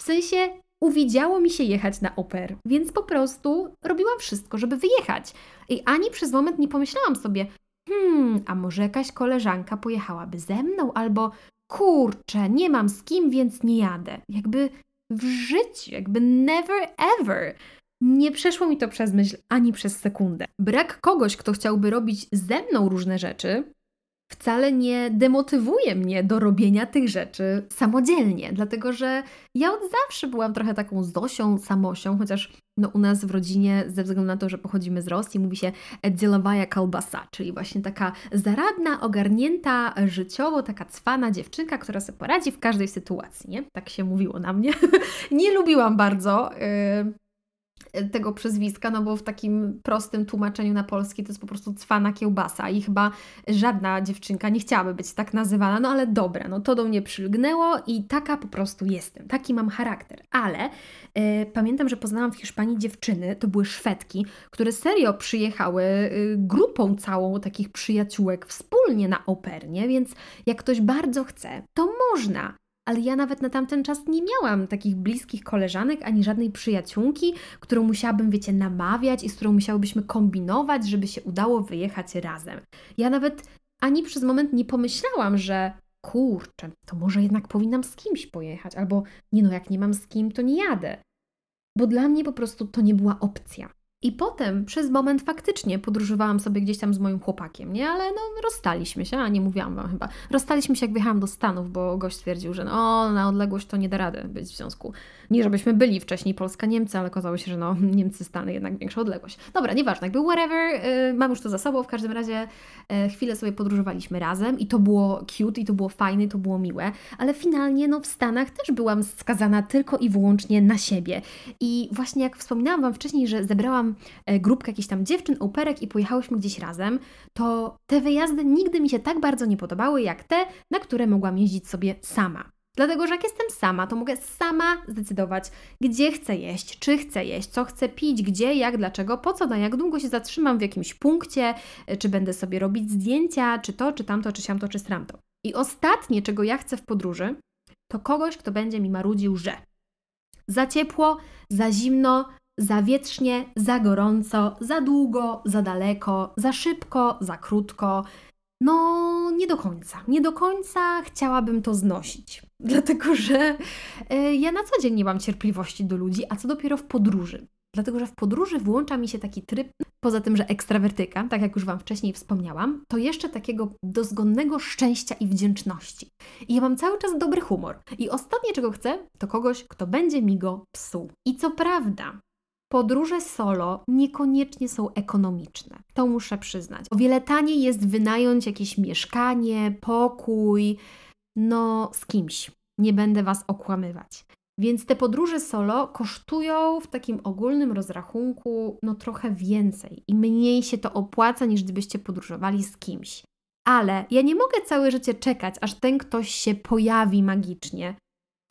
W sensie uwidziało mi się jechać na oper, więc po prostu robiłam wszystko, żeby wyjechać. I ani przez moment nie pomyślałam sobie, hmm, a może jakaś koleżanka pojechałaby ze mną, albo kurczę, nie mam z kim, więc nie jadę. Jakby w życiu, jakby never ever. Nie przeszło mi to przez myśl ani przez sekundę. Brak kogoś, kto chciałby robić ze mną różne rzeczy, wcale nie demotywuje mnie do robienia tych rzeczy samodzielnie, dlatego że ja od zawsze byłam trochę taką Zosią, Samosią, chociaż no, u nas w rodzinie, ze względu na to, że pochodzimy z Rosji, mówi się dzielowaja kalbasa, czyli właśnie taka zaradna, ogarnięta życiowo, taka cwana dziewczynka, która sobie poradzi w każdej sytuacji, nie? Tak się mówiło na mnie. <laughs> nie lubiłam bardzo yy, tego przezwiska, no bo w takim prostym tłumaczeniu na polski to jest po prostu cwana kiełbasa i chyba żadna dziewczynka nie chciałaby być tak nazywana, no ale dobra, no to do mnie przylgnęło i taka po prostu jestem, taki mam charakter, ale e, pamiętam, że poznałam w Hiszpanii dziewczyny, to były Szwedki, które serio przyjechały y, grupą całą takich przyjaciółek wspólnie na opernie, więc jak ktoś bardzo chce, to można ale ja nawet na tamten czas nie miałam takich bliskich koleżanek ani żadnej przyjaciółki, którą musiałabym, wiecie, namawiać i z którą musiałybyśmy kombinować, żeby się udało wyjechać razem. Ja nawet ani przez moment nie pomyślałam, że kurczę, to może jednak powinnam z kimś pojechać, albo nie no, jak nie mam z kim, to nie jadę. Bo dla mnie po prostu to nie była opcja. I potem przez moment faktycznie podróżowałam sobie gdzieś tam z moim chłopakiem, nie? Ale no rozstaliśmy się, a nie mówiłam Wam chyba. Rozstaliśmy się jak wjechałam do Stanów, bo gość stwierdził, że no na odległość to nie da rady być w związku. Nie żebyśmy byli wcześniej Polska-Niemcy, ale okazało się, że no <laughs> Niemcy-Stany jednak większa odległość. Dobra, nieważne, jakby whatever, yy, mam już to za sobą, w każdym razie yy, chwilę sobie podróżowaliśmy razem i to było cute, i to było fajne, i to było miłe, ale finalnie no w Stanach też byłam skazana tylko i wyłącznie na siebie. I właśnie jak wspominałam Wam wcześniej, że zebrałam E, grupkę jakichś tam dziewczyn, operek i pojechałyśmy gdzieś razem, to te wyjazdy nigdy mi się tak bardzo nie podobały jak te, na które mogłam jeździć sobie sama. Dlatego, że jak jestem sama, to mogę sama zdecydować, gdzie chcę jeść, czy chcę jeść, co chcę pić, gdzie, jak, dlaczego, po co, na jak długo się zatrzymam w jakimś punkcie, e, czy będę sobie robić zdjęcia, czy to, czy tamto, czy siamto, czy stramto. I ostatnie, czego ja chcę w podróży, to kogoś, kto będzie mi marudził, że za ciepło, za zimno, za wietrznie, za gorąco, za długo, za daleko, za szybko, za krótko. No, nie do końca. Nie do końca chciałabym to znosić. <laughs> Dlatego, że y, ja na co dzień nie mam cierpliwości do ludzi, a co dopiero w podróży. Dlatego, że w podróży włącza mi się taki tryb, poza tym, że ekstrawertyka, tak jak już Wam wcześniej wspomniałam, to jeszcze takiego dozgonnego szczęścia i wdzięczności. I ja mam cały czas dobry humor. I ostatnie, czego chcę, to kogoś, kto będzie mi go psuł. I co prawda, podróże solo niekoniecznie są ekonomiczne. To muszę przyznać. O wiele taniej jest wynająć jakieś mieszkanie, pokój, no z kimś. Nie będę Was okłamywać. Więc te podróże solo kosztują w takim ogólnym rozrachunku no trochę więcej i mniej się to opłaca niż gdybyście podróżowali z kimś. Ale ja nie mogę całe życie czekać, aż ten ktoś się pojawi magicznie,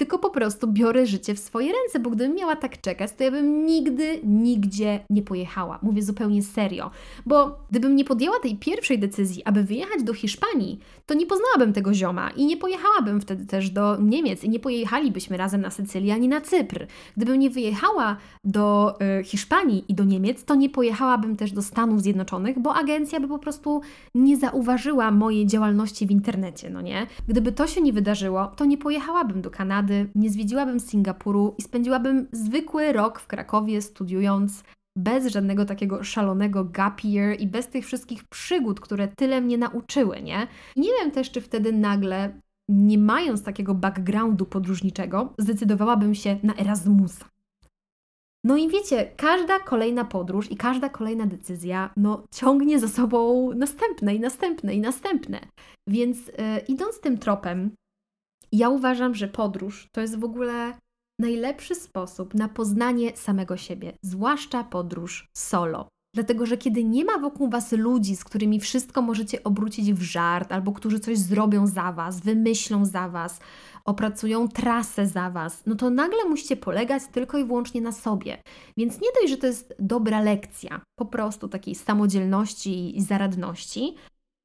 tylko po prostu biorę życie w swoje ręce, bo gdybym miała tak czekać, to ja bym nigdy, nigdzie nie pojechała. Mówię zupełnie serio, bo gdybym nie podjęła tej pierwszej decyzji, aby wyjechać do Hiszpanii, to nie poznałabym tego zioma i nie pojechałabym wtedy też do Niemiec i nie pojechalibyśmy razem na Sycylię ani na Cypr. Gdybym nie wyjechała do y, Hiszpanii i do Niemiec, to nie pojechałabym też do Stanów Zjednoczonych, bo agencja by po prostu nie zauważyła mojej działalności w internecie, no nie? Gdyby to się nie wydarzyło, to nie pojechałabym do Kanady, Nie zwiedziłabym Singapuru i spędziłabym zwykły rok w Krakowie studiując bez żadnego takiego szalonego gap year i bez tych wszystkich przygód, które tyle mnie nauczyły, nie? I nie wiem też, czy wtedy nagle, nie mając takiego backgroundu podróżniczego, zdecydowałabym się na Erasmusa. No i wiecie, każda kolejna podróż i każda kolejna decyzja, no ciągnie za sobą następne i następne i następne. Więc yy, idąc tym tropem, ja uważam, że podróż to jest w ogóle najlepszy sposób na poznanie samego siebie, zwłaszcza podróż solo. Dlatego, że kiedy nie ma wokół Was ludzi, z którymi wszystko możecie obrócić w żart, albo którzy coś zrobią za Was, wymyślą za Was, opracują trasę za Was, no to nagle musicie polegać tylko i wyłącznie na sobie. Więc nie dość, że to jest dobra lekcja po prostu takiej samodzielności i zaradności,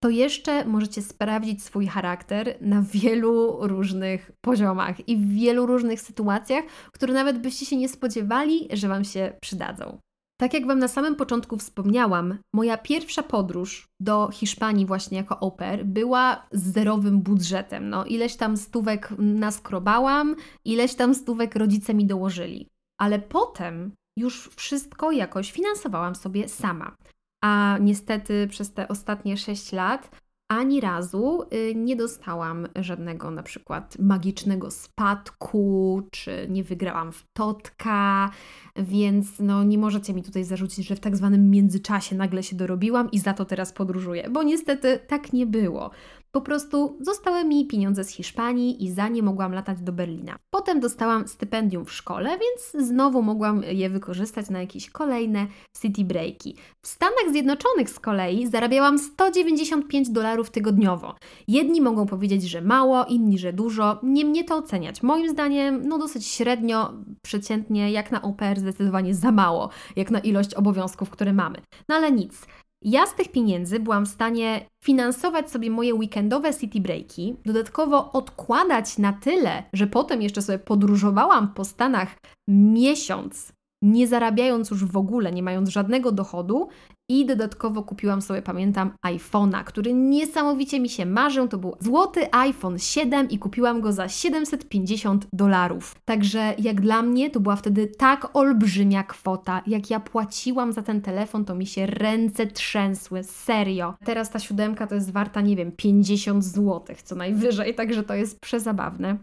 to jeszcze możecie sprawdzić swój charakter na wielu różnych poziomach i w wielu różnych sytuacjach, które nawet byście się nie spodziewali, że Wam się przydadzą. Tak jak Wam na samym początku wspomniałam, moja pierwsza podróż do Hiszpanii właśnie jako pair była z zerowym budżetem. No, ileś tam stówek naskrobałam, ileś tam stówek rodzice mi dołożyli. Ale potem już wszystko jakoś finansowałam sobie sama a niestety przez te ostatnie 6 lat ani razu y, nie dostałam żadnego na przykład magicznego spadku, czy nie wygrałam w totka, więc no nie możecie mi tutaj zarzucić, że w tak zwanym międzyczasie nagle się dorobiłam i za to teraz podróżuję, bo niestety tak nie było. Po prostu zostały mi pieniądze z Hiszpanii i za nie mogłam latać do Berlina. Potem dostałam stypendium w szkole, więc znowu mogłam je wykorzystać na jakieś kolejne city breaki. W Stanach Zjednoczonych z kolei zarabiałam 195 dolarów tygodniowo. Jedni mogą powiedzieć, że mało, inni, że dużo. Nie mnie to oceniać. Moim zdaniem, no dosyć średnio, przeciętnie, jak na OPR zdecydowanie za mało, jak na ilość obowiązków, które mamy. No ale nic. Ja z tych pieniędzy byłam w stanie finansować sobie moje weekendowe city breaki, dodatkowo odkładać na tyle, że potem jeszcze sobie podróżowałam po Stanach miesiąc nie zarabiając już w ogóle, nie mając żadnego dochodu i dodatkowo kupiłam sobie, pamiętam, iPhone'a, który niesamowicie mi się marzył. To był złoty iPhone 7 i kupiłam go za 750 dolarów. Także jak dla mnie to była wtedy tak olbrzymia kwota. Jak ja płaciłam za ten telefon, to mi się ręce trzęsły. Serio. Teraz ta siódemka to jest warta, nie wiem, 50 złotych co najwyżej, także to jest przezabawne.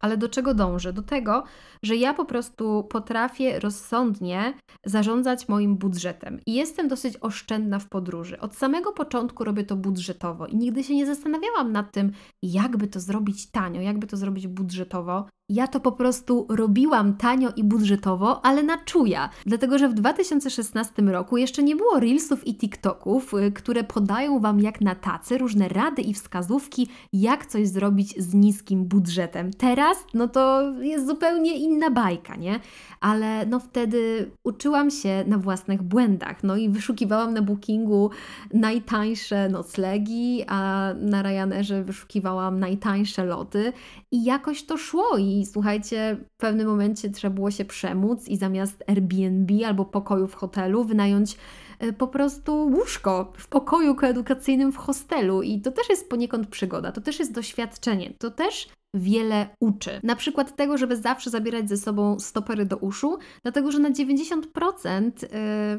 Ale do czego dążę? Do tego, że ja po prostu potrafię rozsądnie zarządzać moim budżetem i jestem dosyć oszczędna w podróży. Od samego początku robię to budżetowo i nigdy się nie zastanawiałam nad tym, jakby to zrobić tanio, jakby to zrobić budżetowo. Ja to po prostu robiłam tanio i budżetowo, ale na czuja. Dlatego, że w 2016 roku jeszcze nie było Reelsów i TikToków, y, które podają Wam jak na tacy różne rady i wskazówki, jak coś zrobić z niskim budżetem. Teraz, no to jest zupełnie inna bajka, nie? Ale no wtedy uczyłam się na własnych błędach, no i wyszukiwałam na Bookingu najtańsze noclegi, a na Ryanerze wyszukiwałam najtańsze loty i jakoś to szło i i słuchajcie, w pewnym momencie trzeba było się przemóc i zamiast Airbnb albo pokoju w hotelu wynająć e, po prostu łóżko w pokoju koedukacyjnym w hostelu i to też jest poniekąd przygoda, to też jest doświadczenie, to też wiele uczy. Na przykład tego, żeby zawsze zabierać ze sobą stopery do uszu, dlatego że na 90% y,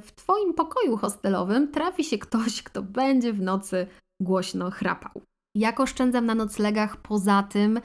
w Twoim pokoju hostelowym trafi się ktoś, kto będzie w nocy głośno chrapał. Jak oszczędzam na noclegach poza tym,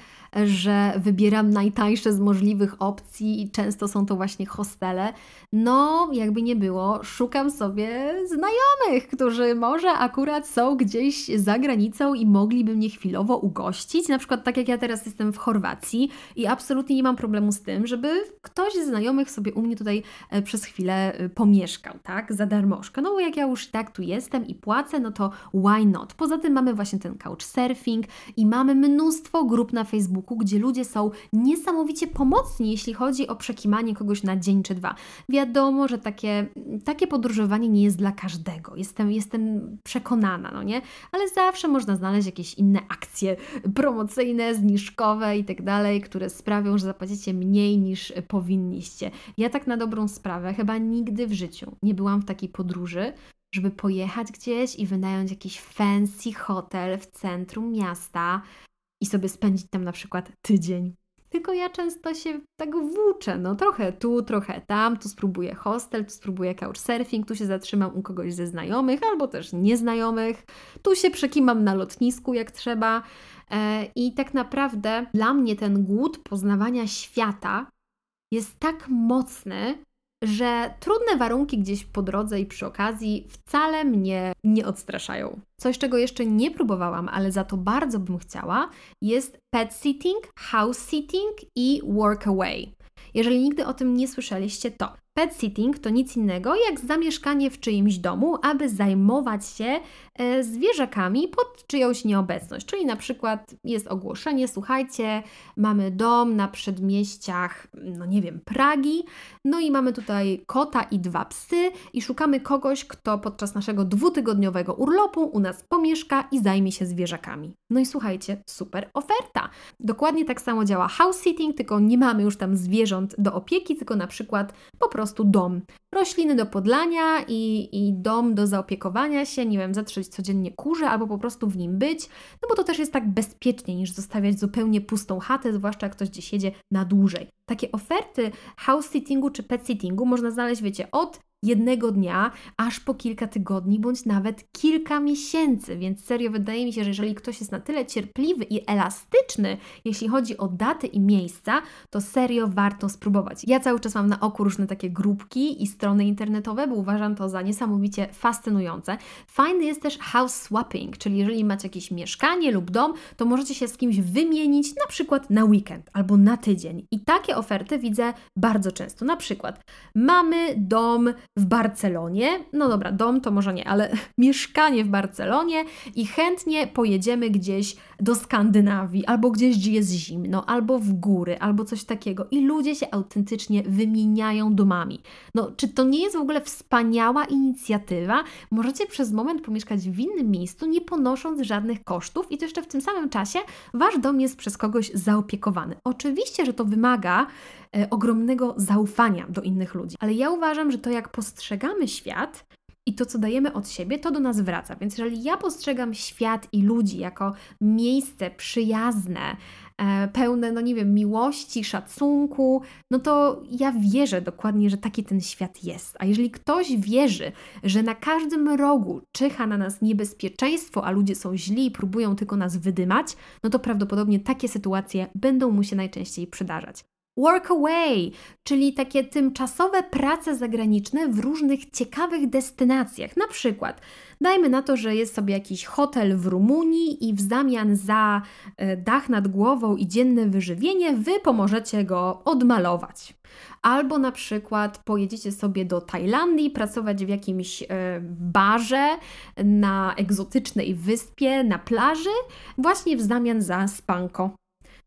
że wybieram najtańsze z możliwych opcji i często są to właśnie hostele? No, jakby nie było, szukam sobie znajomych, którzy może akurat są gdzieś za granicą i mogliby mnie chwilowo ugościć. Na przykład tak jak ja teraz jestem w Chorwacji i absolutnie nie mam problemu z tym, żeby ktoś z znajomych sobie u mnie tutaj e, przez chwilę e, pomieszkał, tak? Za darmożkę. No bo jak ja już tak tu jestem i płacę, no to why not? Poza tym mamy właśnie ten couch surfing i mamy mnóstwo grup na Facebooku, gdzie ludzie są niesamowicie pomocni, jeśli chodzi o przekimanie kogoś na dzień czy dwa. Wiadomo, że takie, takie podróżowanie nie jest dla każdego. Jestem, jestem przekonana, no nie? Ale zawsze można znaleźć jakieś inne akcje promocyjne, zniżkowe i tak dalej, które sprawią, że zapłacicie mniej niż powinniście. Ja tak na dobrą sprawę chyba nigdy w życiu nie byłam w takiej podróży, żeby pojechać gdzieś i wynająć jakiś fancy hotel w centrum miasta i sobie spędzić tam na przykład tydzień. Tylko ja często się tak włóczę, no trochę tu, trochę tam, tu spróbuję hostel, tu spróbuję couchsurfing, tu się zatrzymam u kogoś ze znajomych albo też nieznajomych, tu się przekimam na lotnisku jak trzeba. E, I tak naprawdę dla mnie ten głód poznawania świata jest tak mocny, że trudne warunki gdzieś po drodze i przy okazji wcale mnie nie odstraszają. Coś, czego jeszcze nie próbowałam, ale za to bardzo bym chciała, jest pet sitting, house sitting i work away. Jeżeli nigdy o tym nie słyszeliście, to Pet sitting to nic innego jak zamieszkanie w czyimś domu, aby zajmować się e, zwierzakami pod czyjąś nieobecność. Czyli na przykład jest ogłoszenie, słuchajcie, mamy dom na przedmieściach, no nie wiem, Pragi, no i mamy tutaj kota i dwa psy i szukamy kogoś, kto podczas naszego dwutygodniowego urlopu u nas pomieszka i zajmie się zwierzakami. No i słuchajcie, super oferta. Dokładnie tak samo działa house sitting, tylko nie mamy już tam zwierząt do opieki, tylko na przykład po prostu prostu dom. Rośliny do podlania i, i dom do zaopiekowania się, nie wiem, zatrzeć codziennie kurze albo po prostu w nim być, no bo to też jest tak bezpiecznie niż zostawiać zupełnie pustą chatę, zwłaszcza jak ktoś gdzieś jedzie na dłużej. Takie oferty house sittingu czy pet sittingu można znaleźć, wiecie, od jednego dnia, aż po kilka tygodni, bądź nawet kilka miesięcy. Więc serio wydaje mi się, że jeżeli ktoś jest na tyle cierpliwy i elastyczny, jeśli chodzi o daty i miejsca, to serio warto spróbować. Ja cały czas mam na oku różne takie grupki i strony internetowe, bo uważam to za niesamowicie fascynujące. Fajny jest też house swapping, czyli jeżeli macie jakieś mieszkanie lub dom, to możecie się z kimś wymienić na przykład na weekend albo na tydzień. I takie oferty widzę bardzo często. Na przykład mamy dom w Barcelonie. No dobra, dom to może nie, ale <laughs> mieszkanie w Barcelonie i chętnie pojedziemy gdzieś do Skandynawii, albo gdzieś, gdzie jest zimno, albo w góry, albo coś takiego. I ludzie się autentycznie wymieniają domami. No, czy to nie jest w ogóle wspaniała inicjatywa? Możecie przez moment pomieszkać w innym miejscu, nie ponosząc żadnych kosztów, i to jeszcze w tym samym czasie wasz dom jest przez kogoś zaopiekowany. Oczywiście, że to wymaga ogromnego zaufania do innych ludzi, ale ja uważam, że to jak postrzegamy świat, i to, co dajemy od siebie, to do nas wraca. Więc jeżeli ja postrzegam świat i ludzi jako miejsce przyjazne, e, pełne, no nie wiem, miłości, szacunku, no to ja wierzę dokładnie, że taki ten świat jest. A jeżeli ktoś wierzy, że na każdym rogu czyha na nas niebezpieczeństwo, a ludzie są źli i próbują tylko nas wydymać, no to prawdopodobnie takie sytuacje będą mu się najczęściej przydarzać. Work away, czyli takie tymczasowe prace zagraniczne w różnych ciekawych destynacjach. Na przykład, dajmy na to, że jest sobie jakiś hotel w Rumunii i w zamian za e, dach nad głową i dzienne wyżywienie, wy pomożecie go odmalować. Albo na przykład pojedziecie sobie do Tajlandii, pracować w jakimś e, barze na egzotycznej wyspie, na plaży, właśnie w zamian za spanko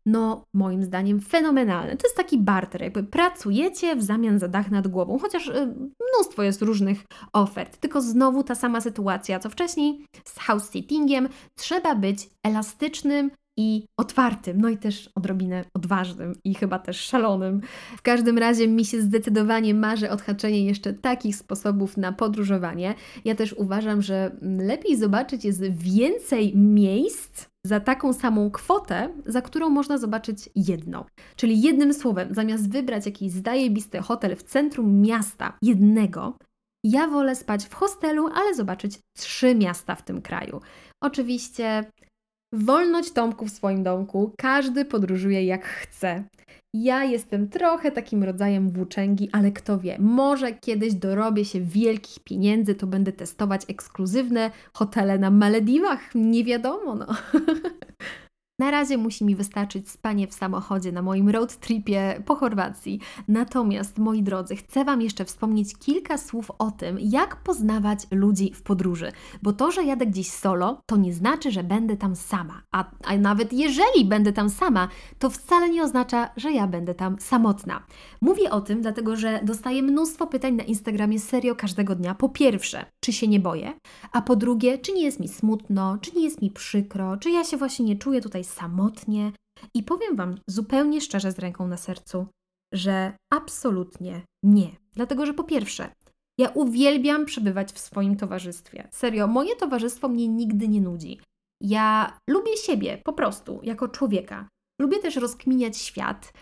no moim zdaniem fenomenalne. To jest taki barter, jakby pracujecie w zamian za dach nad głową, chociaż y, mnóstwo jest różnych ofert, tylko znowu ta sama sytuacja co wcześniej z house sittingiem, trzeba być elastycznym i otwartym, no i też odrobinę odważnym i chyba też szalonym. W każdym razie mi się zdecydowanie marzy odhaczenie jeszcze takich sposobów na podróżowanie. Ja też uważam, że lepiej zobaczyć jest więcej miejsc za taką samą kwotę, za którą można zobaczyć jedno. Czyli jednym słowem, zamiast wybrać jakiś zajebisty hotel w centrum miasta, jednego, ja wolę spać w hostelu, ale zobaczyć trzy miasta w tym kraju. Oczywiście wolność Tomku w swoim domku, każdy podróżuje jak chce. Ja jestem trochę takim rodzajem włóczęgi, ale kto wie, może kiedyś dorobię się wielkich pieniędzy, to będę testować ekskluzywne hotele na Malediwach. Nie wiadomo, no. <laughs> Na razie musi mi wystarczyć spanie w samochodzie na moim road tripie po Chorwacji. Natomiast, moi drodzy, chcę Wam jeszcze wspomnieć kilka słów o tym, jak poznawać ludzi w podróży. Bo to, że jadę gdzieś solo, to nie znaczy, że będę tam sama. A, a nawet jeżeli będę tam sama, to wcale nie oznacza, że ja będę tam samotna. Mówię o tym, dlatego że dostaję mnóstwo pytań na Instagramie serio każdego dnia. Po pierwsze, czy się nie boję? A po drugie, czy nie jest mi smutno, czy nie jest mi przykro, czy ja się właśnie nie czuję tutaj samotnie. I powiem Wam zupełnie szczerze z ręką na sercu, że absolutnie nie. Dlatego, że po pierwsze, ja uwielbiam przebywać w swoim towarzystwie. Serio, moje towarzystwo mnie nigdy nie nudzi. Ja lubię siebie po prostu, jako człowieka. Lubię też rozkminiać świat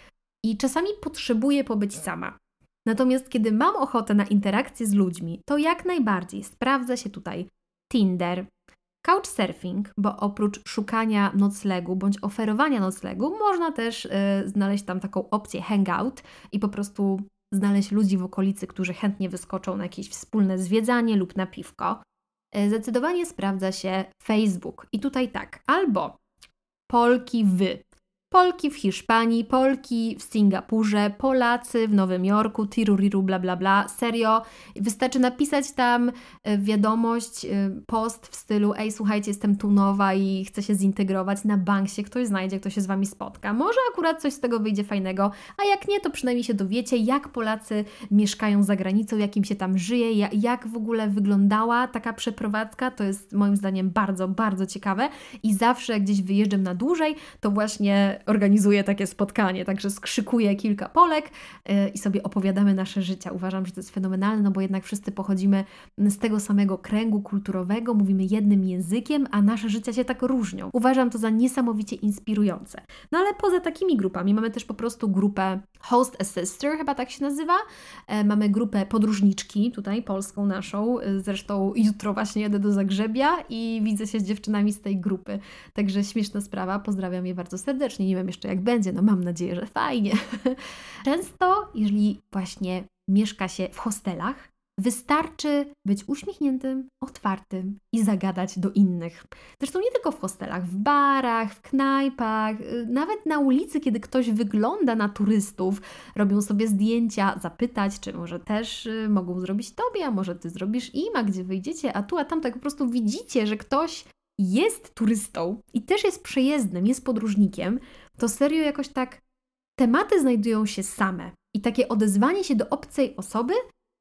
i czasami potrzebuję pobyć sama. Natomiast kiedy mam ochotę na interakcję z ludźmi, to jak najbardziej sprawdza się tutaj Tinder, Couchsurfing, bo oprócz szukania noclegu bądź oferowania noclegu, można też y, znaleźć tam taką opcję hangout i po prostu znaleźć ludzi w okolicy, którzy chętnie wyskoczą na jakieś wspólne zwiedzanie lub na piwko. Y, zdecydowanie sprawdza się Facebook. I tutaj tak, albo Polki wy, Polki w Hiszpanii, Polki w Singapurze, Polacy w Nowym Jorku, tiruriru, bla bla bla. Serio, wystarczy napisać tam e, wiadomość, e, post w stylu ej, słuchajcie, jestem tu nowa i chcę się zintegrować. Na bank się ktoś znajdzie, kto się z Wami spotka. Może akurat coś z tego wyjdzie fajnego, a jak nie, to przynajmniej się dowiecie, jak Polacy mieszkają za granicą, jak im się tam żyje, jak w ogóle wyglądała taka przeprowadzka. To jest moim zdaniem bardzo, bardzo ciekawe i zawsze jak gdzieś wyjeżdżam na dłużej, to właśnie organizuję takie spotkanie, także skrzykuję kilka Polek y, i sobie opowiadamy nasze życia. Uważam, że to jest fenomenalne, no bo jednak wszyscy pochodzimy z tego samego kręgu kulturowego, mówimy jednym językiem, a nasze życia się tak różnią. Uważam to za niesamowicie inspirujące. No ale poza takimi grupami mamy też po prostu grupę Host a Sister, chyba tak się nazywa. E, mamy grupę podróżniczki, tutaj polską naszą. E, zresztą jutro właśnie jadę do Zagrzebia i widzę się z dziewczynami z tej grupy. Także śmieszna sprawa, pozdrawiam je bardzo serdecznie. Nie wiem jeszcze jak będzie, no mam nadzieję, że fajnie. <laughs> Często, jeżeli właśnie mieszka się w hostelach, Wystarczy być uśmiechniętym, otwartym i zagadać do innych. Zresztą nie tylko w hostelach, w barach, w knajpach, y, nawet na ulicy, kiedy ktoś wygląda na turystów, robią sobie zdjęcia, zapytać, czy może też y, mogą zrobić tobie, a może ty zrobisz im, a gdzie wyjdziecie, a tu, a tam, tak po prostu widzicie, że ktoś jest turystą i też jest przejezdnym, jest podróżnikiem, to serio jakoś tak tematy znajdują się same. I takie odezwanie się do obcej osoby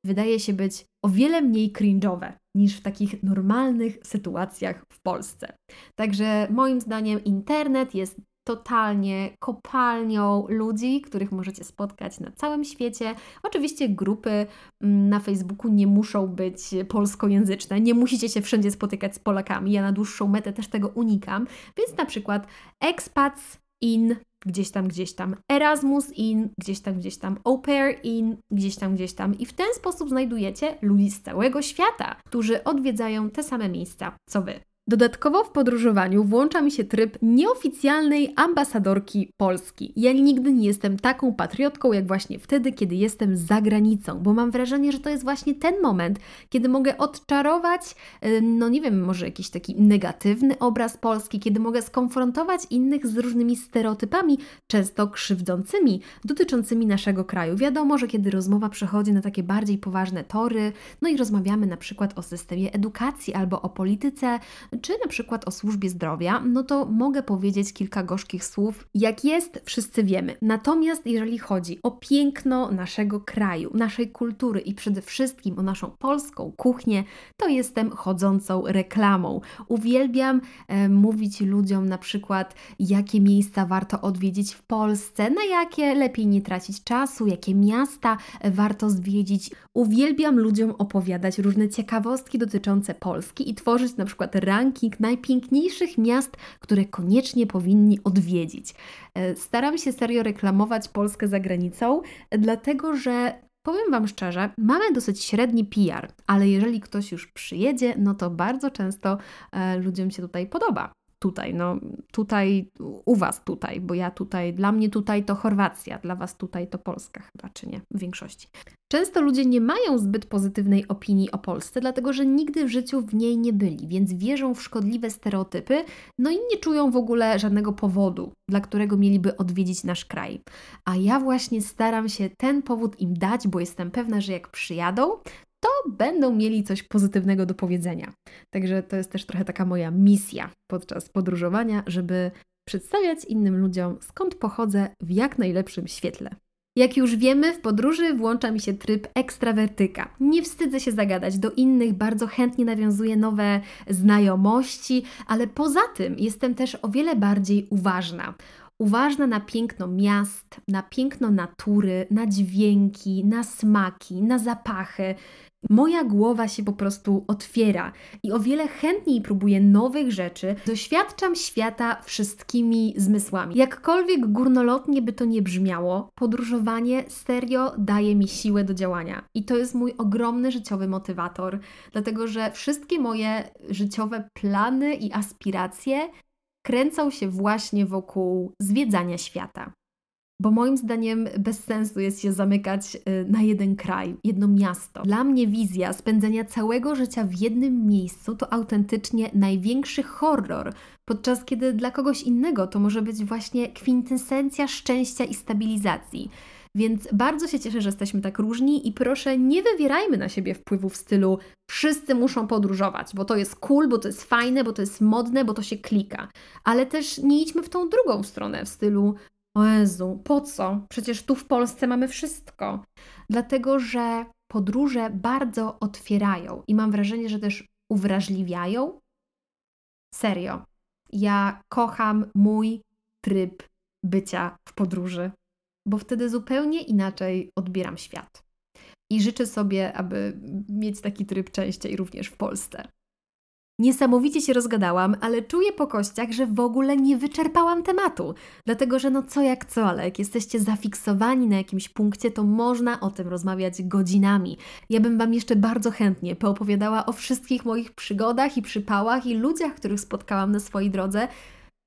wydaje się być o wiele mniej cringe'owe niż w takich normalnych sytuacjach w Polsce. Także moim zdaniem internet jest totalnie kopalnią ludzi, których możecie spotkać na całym świecie. Oczywiście grupy mm, na Facebooku nie muszą być polskojęzyczne, nie musicie się wszędzie spotykać z Polakami. Ja na dłuższą metę też tego unikam, więc na przykład expats in gdzieś tam, gdzieś tam, Erasmus in, gdzieś tam, gdzieś tam, Au pair in, gdzieś tam, gdzieś tam. I w ten sposób znajdujecie ludzi z całego świata, którzy odwiedzają te same miejsca co Wy. Dodatkowo w podróżowaniu włącza mi się tryb nieoficjalnej ambasadorki Polski. Ja nigdy nie jestem taką patriotką, jak właśnie wtedy, kiedy jestem za granicą, bo mam wrażenie, że to jest właśnie ten moment, kiedy mogę odczarować, no nie wiem, może jakiś taki negatywny obraz Polski, kiedy mogę skonfrontować innych z różnymi stereotypami, często krzywdzącymi, dotyczącymi naszego kraju. Wiadomo, że kiedy rozmowa przechodzi na takie bardziej poważne tory, no i rozmawiamy na przykład o systemie edukacji albo o polityce, czy na przykład o służbie zdrowia, no to mogę powiedzieć kilka gorzkich słów. Jak jest, wszyscy wiemy. Natomiast jeżeli chodzi o piękno naszego kraju, naszej kultury i przede wszystkim o naszą polską kuchnię, to jestem chodzącą reklamą. Uwielbiam e, mówić ludziom na przykład, jakie miejsca warto odwiedzić w Polsce, na jakie lepiej nie tracić czasu, jakie miasta warto zwiedzić. Uwielbiam ludziom opowiadać różne ciekawostki dotyczące Polski i tworzyć na przykład ranking najpiękniejszych miast, które koniecznie powinni odwiedzić. E, staram się serio reklamować Polskę za granicą, dlatego że Powiem Wam szczerze, mamy dosyć średni PR, ale jeżeli ktoś już przyjedzie, no to bardzo często e, ludziom się tutaj podoba tutaj, no tutaj, u Was tutaj, bo ja tutaj, dla mnie tutaj to Chorwacja, dla Was tutaj to Polska chyba, czy nie, w większości. Często ludzie nie mają zbyt pozytywnej opinii o Polsce, dlatego że nigdy w życiu w niej nie byli, więc wierzą w szkodliwe stereotypy, no i nie czują w ogóle żadnego powodu, dla którego mieliby odwiedzić nasz kraj. A ja właśnie staram się ten powód im dać, bo jestem pewna, że jak przyjadą, to będą mieli coś pozytywnego do powiedzenia. Także to jest też trochę taka moja misja podczas podróżowania, żeby przedstawiać innym ludziom, skąd pochodzę w jak najlepszym świetle. Jak już wiemy, w podróży włącza mi się tryb ekstrawertyka. Nie wstydzę się zagadać do innych, bardzo chętnie nawiązuję nowe znajomości, ale poza tym jestem też o wiele bardziej uważna uważna na piękno miast, na piękno natury, na dźwięki, na smaki, na zapachy. Moja głowa się po prostu otwiera i o wiele chętniej próbuję nowych rzeczy, doświadczam świata wszystkimi zmysłami. Jakkolwiek górnolotnie by to nie brzmiało, podróżowanie serio daje mi siłę do działania. I to jest mój ogromny życiowy motywator, dlatego że wszystkie moje życiowe plany i aspiracje kręcą się właśnie wokół zwiedzania świata. Bo moim zdaniem bez sensu jest się zamykać y, na jeden kraj, jedno miasto. Dla mnie wizja spędzenia całego życia w jednym miejscu to autentycznie największy horror, podczas kiedy dla kogoś innego to może być właśnie kwintesencja szczęścia i stabilizacji. Więc bardzo się cieszę, że jesteśmy tak różni i proszę nie wywierajmy na siebie wpływu w stylu wszyscy muszą podróżować, bo to jest cool, bo to jest fajne, bo to jest modne, bo to się klika. Ale też nie idźmy w tą drugą stronę w stylu o Jezu, po co? Przecież tu w Polsce mamy wszystko. Dlatego, że podróże bardzo otwierają i mam wrażenie, że też uwrażliwiają. Serio. Ja kocham mój tryb bycia w podróży bo wtedy zupełnie inaczej odbieram świat. I życzę sobie, aby mieć taki tryb częściej również w Polsce. Niesamowicie się rozgadałam, ale czuję po kościach, że w ogóle nie wyczerpałam tematu. Dlatego, że no co jak co, ale jak jesteście zafiksowani na jakimś punkcie, to można o tym rozmawiać godzinami. Ja bym Wam jeszcze bardzo chętnie poopowiadała o wszystkich moich przygodach i przypałach i ludziach, których spotkałam na swojej drodze,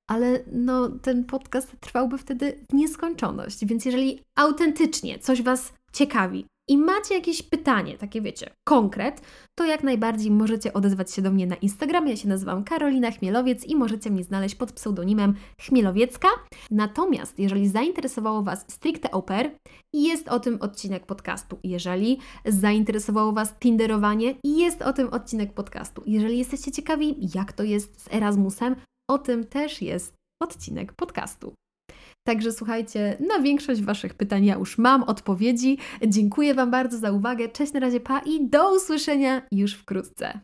ale no, ten podcast trwałby wtedy w nieskończoność. Więc jeżeli autentycznie coś Was ciekawi i macie jakieś pytanie, takie wiecie, konkret, to jak najbardziej możecie odezwać się do mnie na Instagramie. Ja się nazywam Karolina Chmielowiec i możecie mnie znaleźć pod pseudonimem Chmielowiecka. Natomiast jeżeli zainteresowało Was stricte oper jest o tym odcinek podcastu, jeżeli zainteresowało Was tinderowanie jest o tym odcinek podcastu, jeżeli jesteście ciekawi, jak to jest z Erasmusem, o tym też jest odcinek podcastu. Także słuchajcie, na większość Waszych pytań ja już mam odpowiedzi. Dziękuję Wam bardzo za uwagę. Cześć, na razie, pa i do usłyszenia już wkrótce.